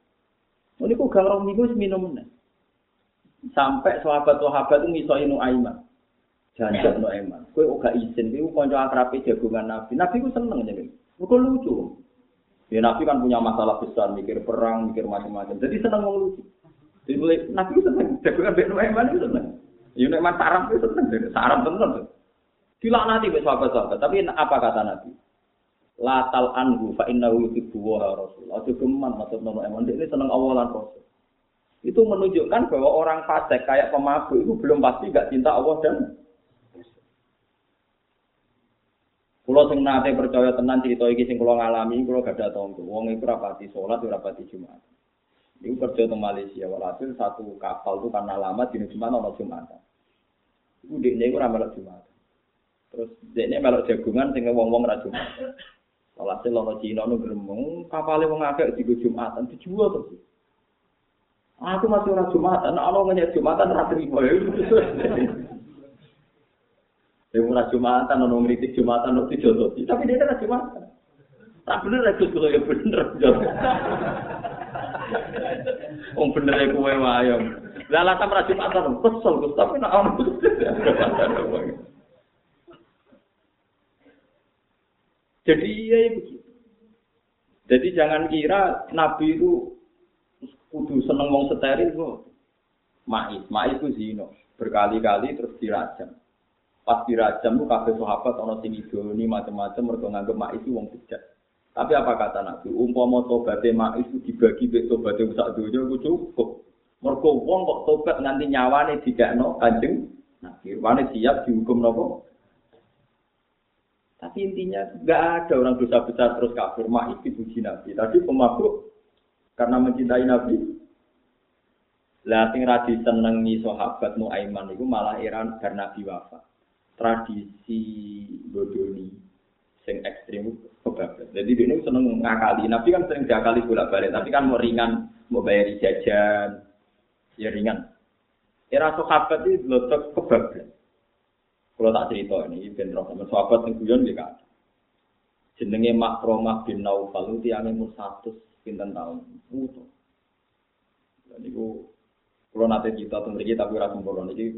Niku gang rong minggu minum. Sampai sahabat-sahabat itu ngisoi nu Aiman. Janjak nu Aiman. Kowe ora izin, kowe kanca akrabe jagungan Nabi. Nabi ku seneng jadi. Kok lucu. Ya Nabi kan punya masalah besar, mikir perang, mikir macam-macam. Jadi seneng ngomong lucu. Jadi mulai Nabi ku seneng, jagungan Bek Aiman itu seneng. Ya Aiman sarap itu seneng, sarap seneng. Dilaknati be sahabat-sahabat. Tapi apa kata Nabi? Latal anhu fa innahu yuhibbu wa rasul. Aja geman maksud nono emang ini seneng Allah lan Rasul. Itu menunjukkan bahwa orang fasik kayak pemabuk itu belum pasti gak cinta Allah dan Kulo sing nate percaya tenan cerita iki sing kulo ngalami, kulo gak ada tonggo. Wong iku rapati salat, ora rapati Jumat. Iku kerja di Malaysia, walhasil satu kapal itu karena lama di Jumat ono Jumat. Iku dekne iku ora melok Jumat. Terus dekne melok jagungan sing wong-wong ra Jumat. Walhasil lono Cina nu gremeng, kapale wong akeh digo Jumatan dijual terus. Aku masih orang Jumatan, Allah ngenyek Jumatan ora terima ya. Saya ora Jumatan, ono ngritik Jumatan, ono dijototi. Tapi dia kan Jumatan. Tak bener lah Gus ya bener. Wong bener ya kowe wae. Lah alasan ora Jumatan, kesel Gus, tapi nek ono. Jadi iya begitu. Jadi jangan kira Nabi itu kudu seneng wong steril kok. Ma'is, ma'is ku zino. Berkali-kali terus dirajam. Pas dirajam tuh kabeh sahabat ana sing idoni macam-macam mergo nganggep ma'is itu wong bejat. Tapi apa kata Nabi? Umpama tobaté ma'is itu dibagi mek tobaté sak donya iku cukup. Mergo wong kok tobat nganti nyawane dikakno Kanjeng Nabi. Wane siap dihukum napa? Tapi intinya nggak ada orang dosa besar terus kafir. Ma'is dipuji Nabi. Tadi pemabuk karena mencintai Nabi. Lah sing ra disenengi sahabat Nuaiman iku malah iran karena Nabi wafat. Tradisi bodoni sing ekstrim kebablas. Jadi dia seneng ngakali. Nabi kan sering diakali bolak-balik, tapi kan mau ringan, mau bayar jajan, ya ringan. Era sahabat itu letak kebablas. Kalau tak cerita ini, ben roh sama sahabat yang guyon dia. Jenenge Makromah bin Naufal itu yang satu pinten tahun mutu. Dan itu kalau nanti kita tunggu tapi rasa sempurna ini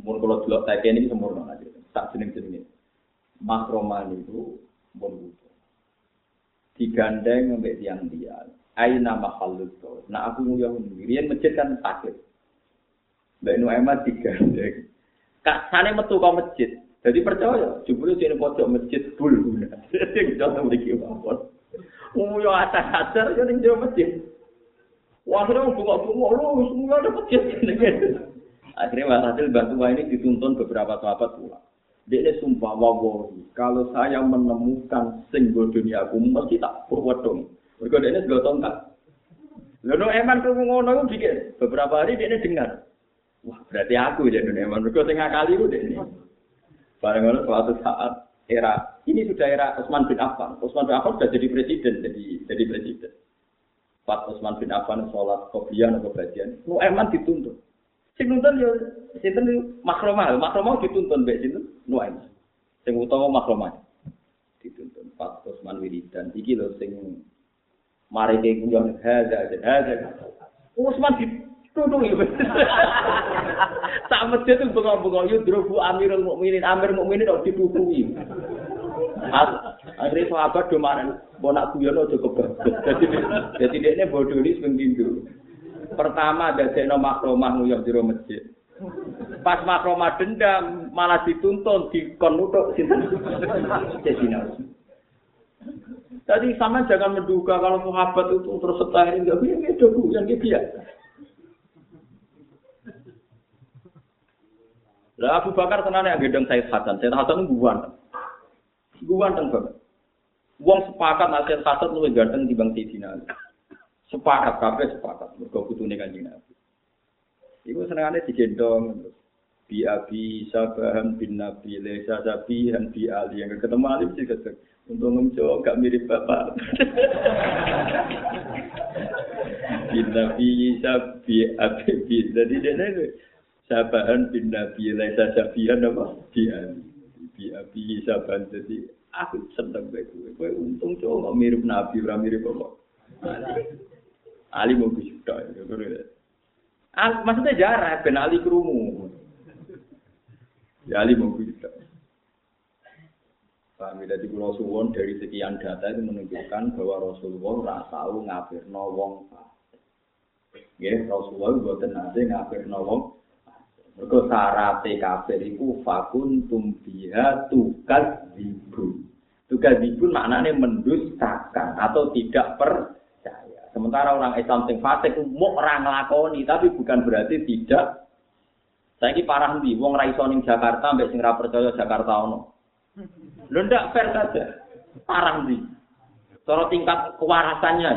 umur kalau dulu tak ini sempurna aja. Tak jeneng jeneng Mas Roman itu pun mutu. Digandeng sampai tiang dia. aina mahallul qaul. Nah aku nguyu ngirian masjid kan takut. Mbak Nuaiman digandeng. Kak sane metu kok masjid. Jadi percaya, jebule sing pojok masjid bul guna. Sing jono mriki mawon. Nguyu atas-atas yo ning jero masjid. Wah, akhirnya bunga-bunga, lu semua ada masjid. Akhirnya Hasil bantu ini dituntun beberapa sahabat pulang. Dia ini sumpah wawahi, kalau saya menemukan singgul dunia aku, mesti tak dong. Mereka dia ini segala tongkat. Lalu eman kamu ngono itu bikin. Beberapa hari dia ini dengar. Wah berarti aku ya dunia eman. Mereka tengah kali itu dia ini. Barang suatu saat era ini sudah era Utsman bin Affan. Utsman bin Affan sudah jadi presiden, jadi jadi presiden. Pak Utsman bin Affan sholat kopian atau bagian, nu eman dituntut. Sing nuntun yo sinten makromah, makromah dituntun mbek sinten Nuaim. Sing utawa makromah dituntun Pak Usman Wiridan iki lho sing mari ke kunjung hadza hadza. Usman dituntun yo. Sak masjid itu bengok-bengok yo drobu Amirul Mukminin, Amir Mukminin kok ditutui. Akhirnya sahabat do maren, mau nak guyon aja kebablas. Jadi dia ini bodoh ini sing Pertama dadekno makromah nguyuh jero masjid. Pas makromah dendam malah dituntun di nutuk sinten. Jadi sama jangan menduga kalau sahabat itu terus setahir enggak bisa itu yang dia. Lah Abu Bakar tenan yang gedeng Said Hasan. Said Hasan guwan. Guwan banget. Wong sepakat nasihat Hasan luwih ganteng dibanding Sayyidina Ali. Sepakat kabeh sepakat. Mergo putune Kanjeng Nabi. Iku senengane digendong bi abi sabahan bin nabi lesa sabihan bi ali. Yang ketemu ali sih ketemu. Untuk ngomong gak mirip bapak. Bin nabi sabi abi bi. Jadi dia sabahan bin nabi lesa sabihan apa? Bi ali. Bi abi sabahan. Jadi aku seneng bae kowe untung cowok mirip nabi ora mirip bapak Ali mau bisa Ah, maksudnya jarak, ben Ali kerumu. Ya Ali mau bisa. Paham ya, jadi Pulau Suwon dari sekian data itu menunjukkan bahwa Rasulullah ora tahu ngafirno wong Ya, Rasulullah buatan nate ngafirno wong Mergo sarate kafir iku fakun tumbiha tukas dibu. Tukas dibu maknanya mendustakan atau tidak per Sementara orang Islam sing fasik mau orang nglakoni, tapi bukan berarti tidak. Saya ini parah nih, wong ra iso ning Jakarta mbek sing percaya Jakarta ono. Lho ndak fair saja. Parah nih. Cara tingkat kewarasannya.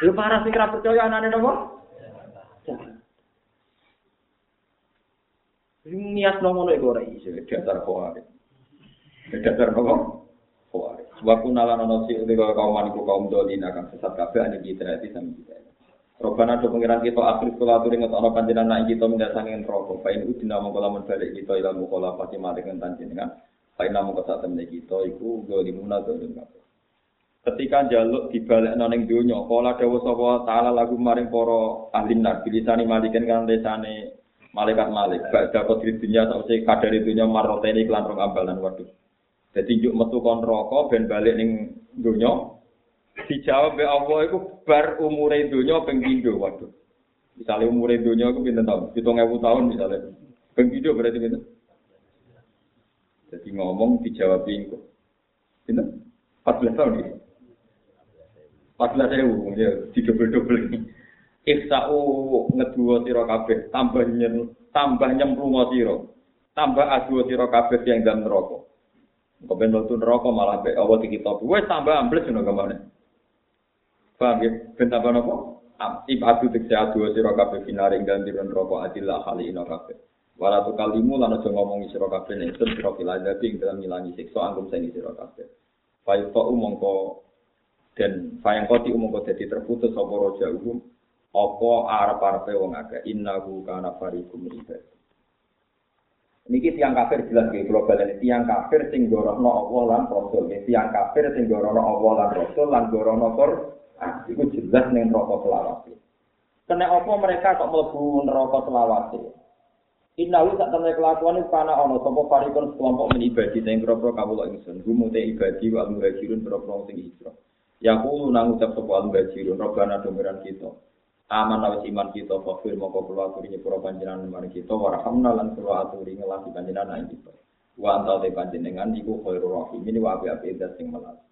Lho parah sing percaya anane napa? Niat ngono iku ora iso dasar kok. Dasar kok. Wa kunna lana nasi utika kaum maniku kaum dolin akan sesat kabeh ane kita hati sami kita. Robana do pengiran kita akhir sekolah turi ngetokno panjenengan nak kita mendasangin rokok. Fain udina mongko lamun balik kita ila mukola pati mari kan panjenengan. Fain namun kata temen kita iku dolimuna dolim kabeh. Ketika jaluk dibalik noning dunya, kala dawa sapa taala lagu maring para ahli nar bilisani malikan kan lesane malaikat malik. Badha kodri dunya sausé kadare dunya maroteni kelan rong ambalan waduh. Jadi juk metu kon rokok ben balik ning donya. Dijawab be Allah iku bar umure donya ping pindho waduh. Misale umure donya iku pinten tahun? 7000 tahun misale. Ping pindho berarti pinten? Jadi ngomong dijawab iku. Pinten? 14 tahun iki. 14 ewu ya didobel-dobel ini. Iksa'u ngeduwa sira kabeh tambah nyen tambah nyemplung sira. Tambah adu sira kabeh yang dalam neraka. Kok ben mlebu neraka malah be Allah kita. Wes tambah ambles ngono kemana? Paham ya? Ben tambah napa? Ibadu tekse adu sira kabeh finaring dan di neraka adillah kali ina kabeh. Wala tu kalimu lan aja ngomongi sira kabeh nek sun sira kilada ing dalam ngilangi siksa anggum sing sira kabeh. Fayu fa umangka dan fayang koti umangka dadi terputus apa raja umum apa arep-arepe wong akeh innahu kana fariqum ibadah. Niki tiang kafir jelas gitu global ini tiang kafir sing gorono Allah lan Rasul ini tiang kafir sing gorono Allah lan Rasul lan gorono Quran itu jelas neng rokok selawat. Kena apa mereka kok mlebu neraka selawat? Innahu sak temne kelakuan iku kana ana sapa farikon kelompok men ibadi sing kira-kira kawula ingsun. Gumu te ibadi wa muhajirun kira-kira sing hijrah. Ya kulo nang ucap sapa al-muhajirun robbana domiran kita. Aman awis iman kita fakir moko kula aturi nyepuro panjenengan mari kita warhamna lan kula aturi ngelasi panjenengan ing kita. Wa te panjenengan iku khairur rahim ini wa api-api sing melasi.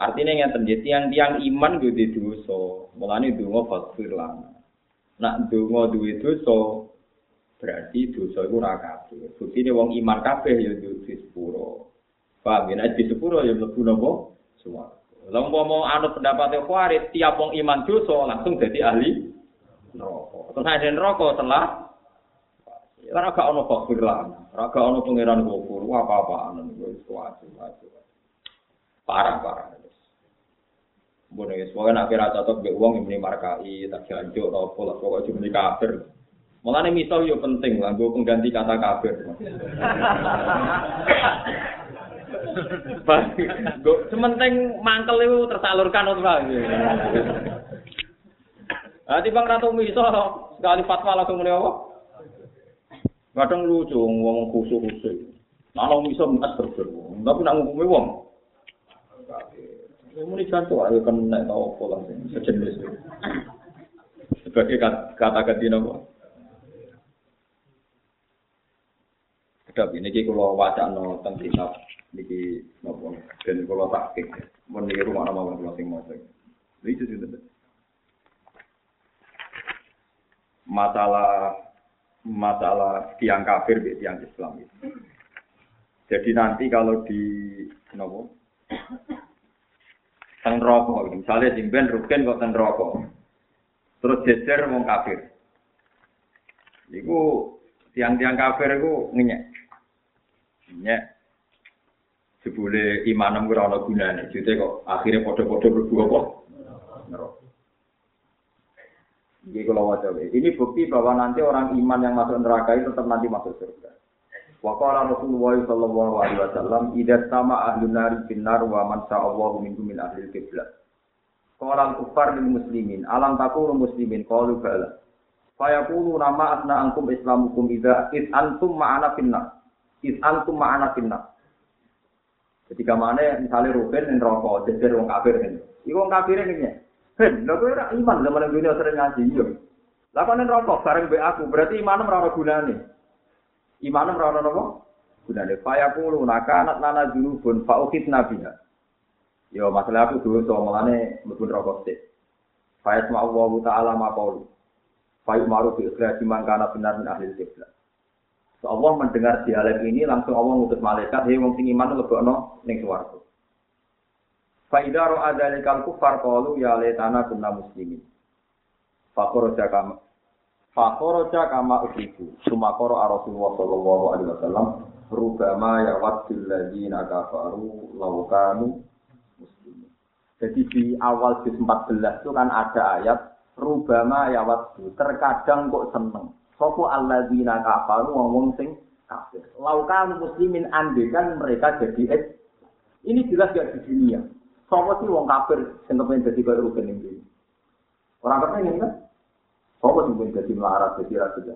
Artinya yang terjadi tiang tiang iman gue di dosa, mulane dungo fakir lana. Nak dungo duwe dosa, berarti dosa itu ora kabeh. Bukti wong iman kabeh ya di sepuro. Paham ya? Di sepuro ya mlebu napa? Semua. Lah mau anut pendapat Khawarij, tiap wong iman dosa langsung jadi ahli neraka. Terus ada neraka setelah Ora gak ono fakir lah, ora gak ono pangeran gofur, apa-apaan wis kuat, Parah parah. Bodoh ya, semoga akhirnya cocok be uang yang markai, tak jancuk, atau pola, pokoknya cuma di kafir. Malah nih misal yo penting lah, gue pengganti kata kafir. Sementing mangkel itu tersalurkan untuk lagi. Nanti bang ratu misal sekali fatwa langsung mulai apa? Kadang lucu, ngomong khusus khusus. Kalau misal mas berber, tapi nak ngomongin uang. Ini jantung, ayo kan naik tahu pola sejenis. Sebagai kata ganti nama. Kedap ini kalau wajah no tentang kitab niki nopo dan kalau takik mau niki rumah nama orang sing masuk itu sih masalah masalah tiang kafir di tiang Islam itu. Jadi nanti kalau di nopo teng rokok misalnya jimben rugen kok teng rokok terus jejer wong kafir. Iku tiang-tiang kafir iku ngenyek Ya. Jebule imanem ora ana gunane. Jute kok akhirnya padha-padha mlebu apa? Neraka. Kalau wajah ini bukti bahwa nanti orang iman yang masuk neraka itu tetap nanti masuk surga. Wa qala Rasulullah sallallahu alaihi wasallam, "Idza sama ahli nari binar wa man sa'allahu minkum min ahli qiblah." Qala kufar lil muslimin, alam takunu muslimin qalu bala. Fa yaqulu nama asna ankum islamukum idza id antum ma'ana finnar. Is antum ma'ana finna. Ketika mana misalnya Ruben yang rokok, jejer wong kafir ini. Iku wong kafir ini. Ben, lho kowe ora iman zaman dunia sering ngaji yo. Lah kok rokok bareng be aku, berarti imanem ora ana gunane. Imanem ora ana napa? Gunane. Faya kulo naka anak nana junubun fa ukit nabiha. Yo masalah aku dulu so mulane mlebu rokok sik. Faya sama Allah taala maqalu. Faya maru bi ikhraj man kana benar ahli kiblat. Allah mendengar dialek ini langsung Allah ngutus malaikat, hei wong sing iman lebokno ning swarga. Fa idza ra'a dzalikal kufar qalu ya laitana kunna muslimin. Fakharaja kama Fakharaja kama usiku. Sumakoro Rasulullah sallallahu alaihi wasallam rubama ya wadil ladzina kafaru law kanu muslimin. Jadi di awal juz 14 itu kan ada ayat rubama ya wadil. Terkadang kok seneng. Sopo alladzina kafaru ngomong sing kafir. Laukan muslimin andekan mereka jadi es. Ini jelas gak di dunia. Sopo sih wong kafir sing kepengen jadi kaya rugen ini. Orang kepengen kan? Sopo sih pengen jadi melarat, jadi raja.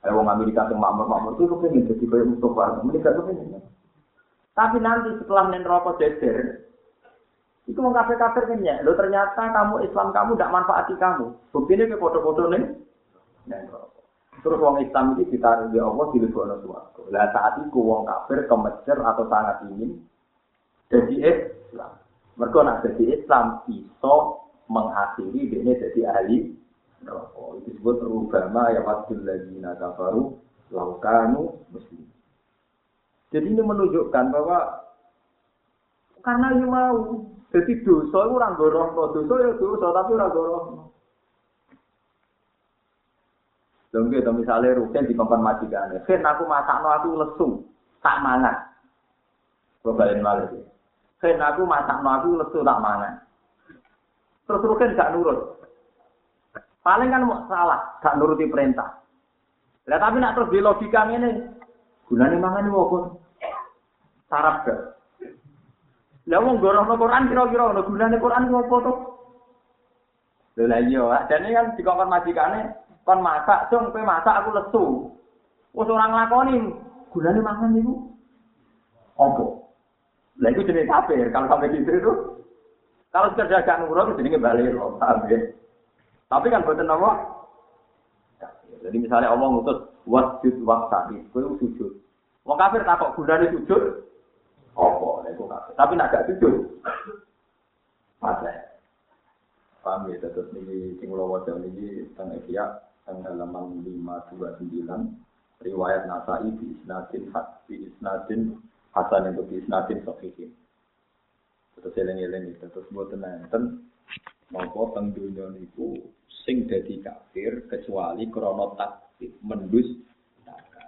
Ayo wong Amerika sing makmur-makmur itu kepengen jadi kaya Mustafa. Mereka kepengen kan? Tapi nanti setelah nen rokok jejer, itu wong kafir-kafir kan ya. Lo ternyata kamu Islam kamu tidak manfaati kamu. Bukti ini ke foto-foto nih. Rokok. Terus wong Islam ini ditaruh di Allah di lebokno suwarga. Lah saat itu wong kafir kemecer atau sangat ingin jadi Islam. Mereka nak jadi Islam iso mengakhiri dia jadi ahli neraka. Itu disebut rubama ya wadul ladzina kafaru laukanu muslim. Jadi ini menunjukkan bahwa karena yang mau jadi dosa itu orang dorong dosa ya dosa tapi orang dorong Lho nggih to misale rugen di kompon majikane. Aku masakno aku lesu, tak mangan. Kok balen malih. Fen aku masakno aku lesu tak mangan. Terus rugen gak nurut. Paling kan mau salah, gak nuruti perintah. Lah tapi nak terus di logika ngene, gunane mangan opo? Sarap gak? Lah wong gorono Quran kira-kira ono gunane Quran opo to? Lha iya, jane kan dikongkon majikane, kon masak dong kowe masak aku lesu Wes ora nglakoni, gunane mangan niku apa? Lah iku jenenge kafir, kalau sampai gitu itu. Kalau sekedar gak nurut jenenge paham ya? Tapi kan boten apa? Jadi misalnya Allah ngutus wasjud waktari, kowe sujud. Wong kafir takok gunane sujud, apa? Lah iku kafir. Tapi nak gak sujud. Masa. Paham ya, terus ini kula waca niki teng Ihya teng halaman 529 riwayat Nasai di isnadin di isnadin hasan itu di isnadin sahihin. Terus eling-eling itu terus mboten enten napa teng donya niku sing dadi kafir kecuali krana takdir mendus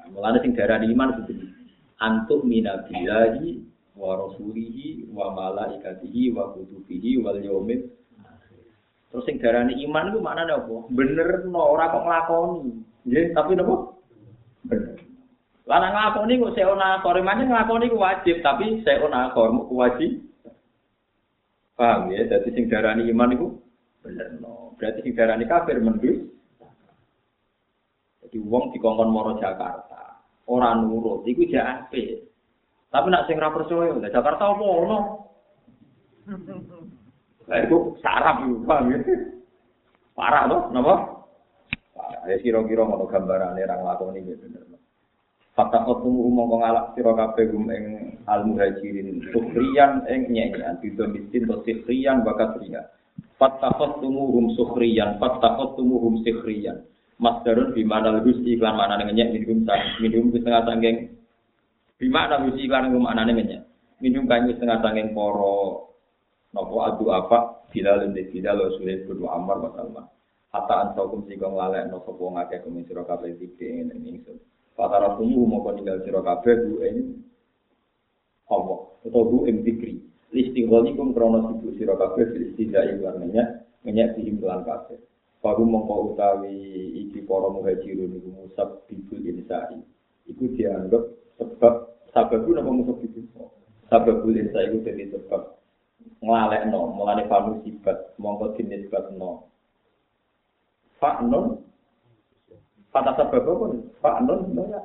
Mulane sing darani iman seperti antuk minabilahi wa rasulihi wa malaikatihi wa kutubihi wal yaumil Terus sing darani iman iku maknane apa? Bener no ora kok nglakoni. Nggih, tapi napa? Bener. Lah nek nglakoni kok akor manjen nglakoni ku wajib, tapi seona akor ku wajib. Paham ya? Dadi sing darani iman iku bener no. Berarti sing darani kafir mendus. Jadi wong dikongkon moro Jakarta, ora nurut iku jak apik. Tapi nak sing ra percaya, Jakarta apa ono? Lah itu sarap itu, paham ya? Parah loh, kenapa? Ya kira-kira ngono gambarane ra nglakoni ya bener. Fakta ketemu umum kong alak sira kabeh gum ing al muhajirin sukhriyan ing nyanyian bidon miskin to sukhriyan bakat ria. Fakta ketemu hum sukhriyan, fakta ketemu hum sukhriyan. Masdarun di mana lebih iklan mana ngenyek minum sang minum setengah sangking di mana lebih iklan minum mana ngenyek minum kayu setengah sangking poro nopo adu apa bilal ini bilal sulit kudu amar wa salma. Hatta ansaukum sika nglalek no sapa ngakeh kumi sira kabeh iki ing ingsun. Fatara tumu mau ninggal sira kabeh bu ing apa utawa bu ing dikri listigholikum krono sibuk sira kabeh istidai warnanya ngenyak di kelan kabeh. Baru mongko utawi iki para muhajirun iku musab bibul insai. Iku dianggap sebab sabab napa musab bibul. Sababul insai iku dadi sebab nglalekno mulane fanu sifat mongko dinisbatno fa nun Fata sebab? Pak Nun, ya.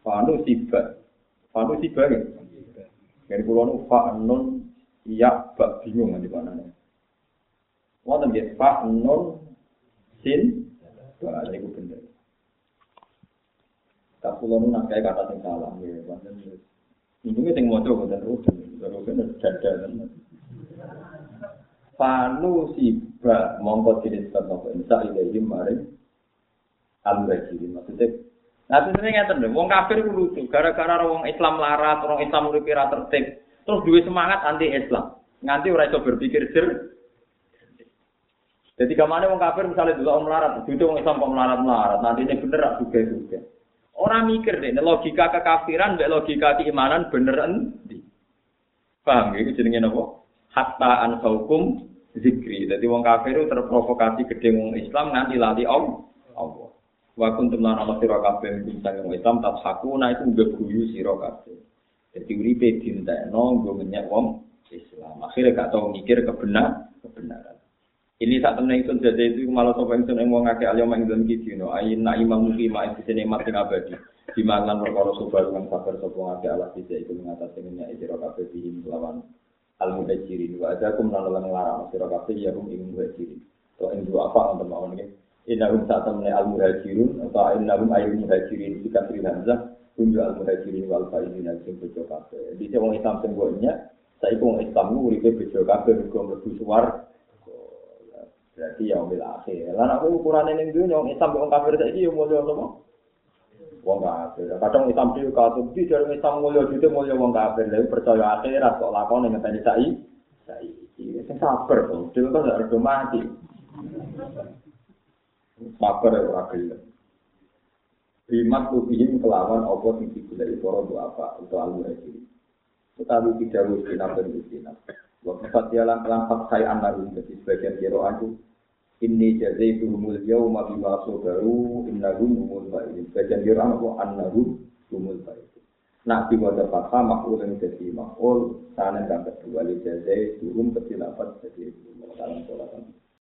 Fanu sifat. Fanu sifat ya. Dari pulau nu Pak Nun, iya, bak bingung nanti mana nih. Wonten nggih Pak Nun sin Wah, ini bener. Tak pulau nu nak kata sing salah nggih, wonten Untungnya sing maca boten rugen, rugen jadal. Panu siba mongko jenis nopo insa ilahi maring al-wajiri maksudnya Nah, itu sering ngeten wong kafir ku lucu, gara-gara wong Islam larat, orang Islam uripe ra tertib, terus duwe semangat anti Islam. Nganti ora iso berpikir jer. Jadi ke mana wong kafir misalnya dulu om melarat, itu wong Islam kok melarat-melarat, nanti ini bener rak juga-juga. Orang mikir deh, logika kekafiran, mbak logika keimanan bener endi. Paham itu jenenge apa? Hatta ansaukum zikri. Jadi wong kafir itu terprovokasi gede wong Islam nanti lali Allah. Allah. Wa kuntum lan ana sira kabeh bisa wong Islam tak sakuna itu guyu sira kabeh. Jadi uripe dintekno nggo menyek wong Islam. Akhirnya gak tau mikir kebenar, kebenaran. Ini saat temen itu jadi itu malah sopo itu yang mau ngake alim yang dalam gitu, no. Ayin na imam muki ma itu sini mati abadi. Di mana perkara yang sabar sopo ngake alas bisa itu mengatasi minyak ijro kafe bihim melawan al muhajirin. Wa aku menolong ngelarang siro kafe ya rum ingin muhajirin. To ing dua apa untuk mau nih? Inna rum saat temen al muhajirun atau inna rum ayu muhajirin jika sri hamzah kunju al muhajirin wal faizin sing bejo kafe. Di sini Islam sembunyinya, saya pun Islam nguripe bejo berkumpul lebih suar. Berarti ya umil akhir. Lan aku ukuran ini dunia, orang Islam orang kafir saiki yo mulya apa? Wong kafir. Kadang Islam itu kafir, di dalam Islam mulya juga mulya wong kafir. Lalu percaya akhirat kok lakon yang ngenteni sai. Sai. Sing sabar to. Dhewe kan gak rego mati. Sabar ora gelem. Bimat kubihim kelawan apa sing digulai para doa apa untuk al-muhajir. Tetapi tidak harus dinam dan dinam. Waktu dia lampak saya anak jadi sebagian kiro aku ini jadi humul yauma bima sabaru innahum humul baik. Sebagian kiro aku annahum humul baik. Nah, di wajah fakta makul yang jadi makul, sana yang kedua, li jadi turun kecil apa jadi dalam sholat.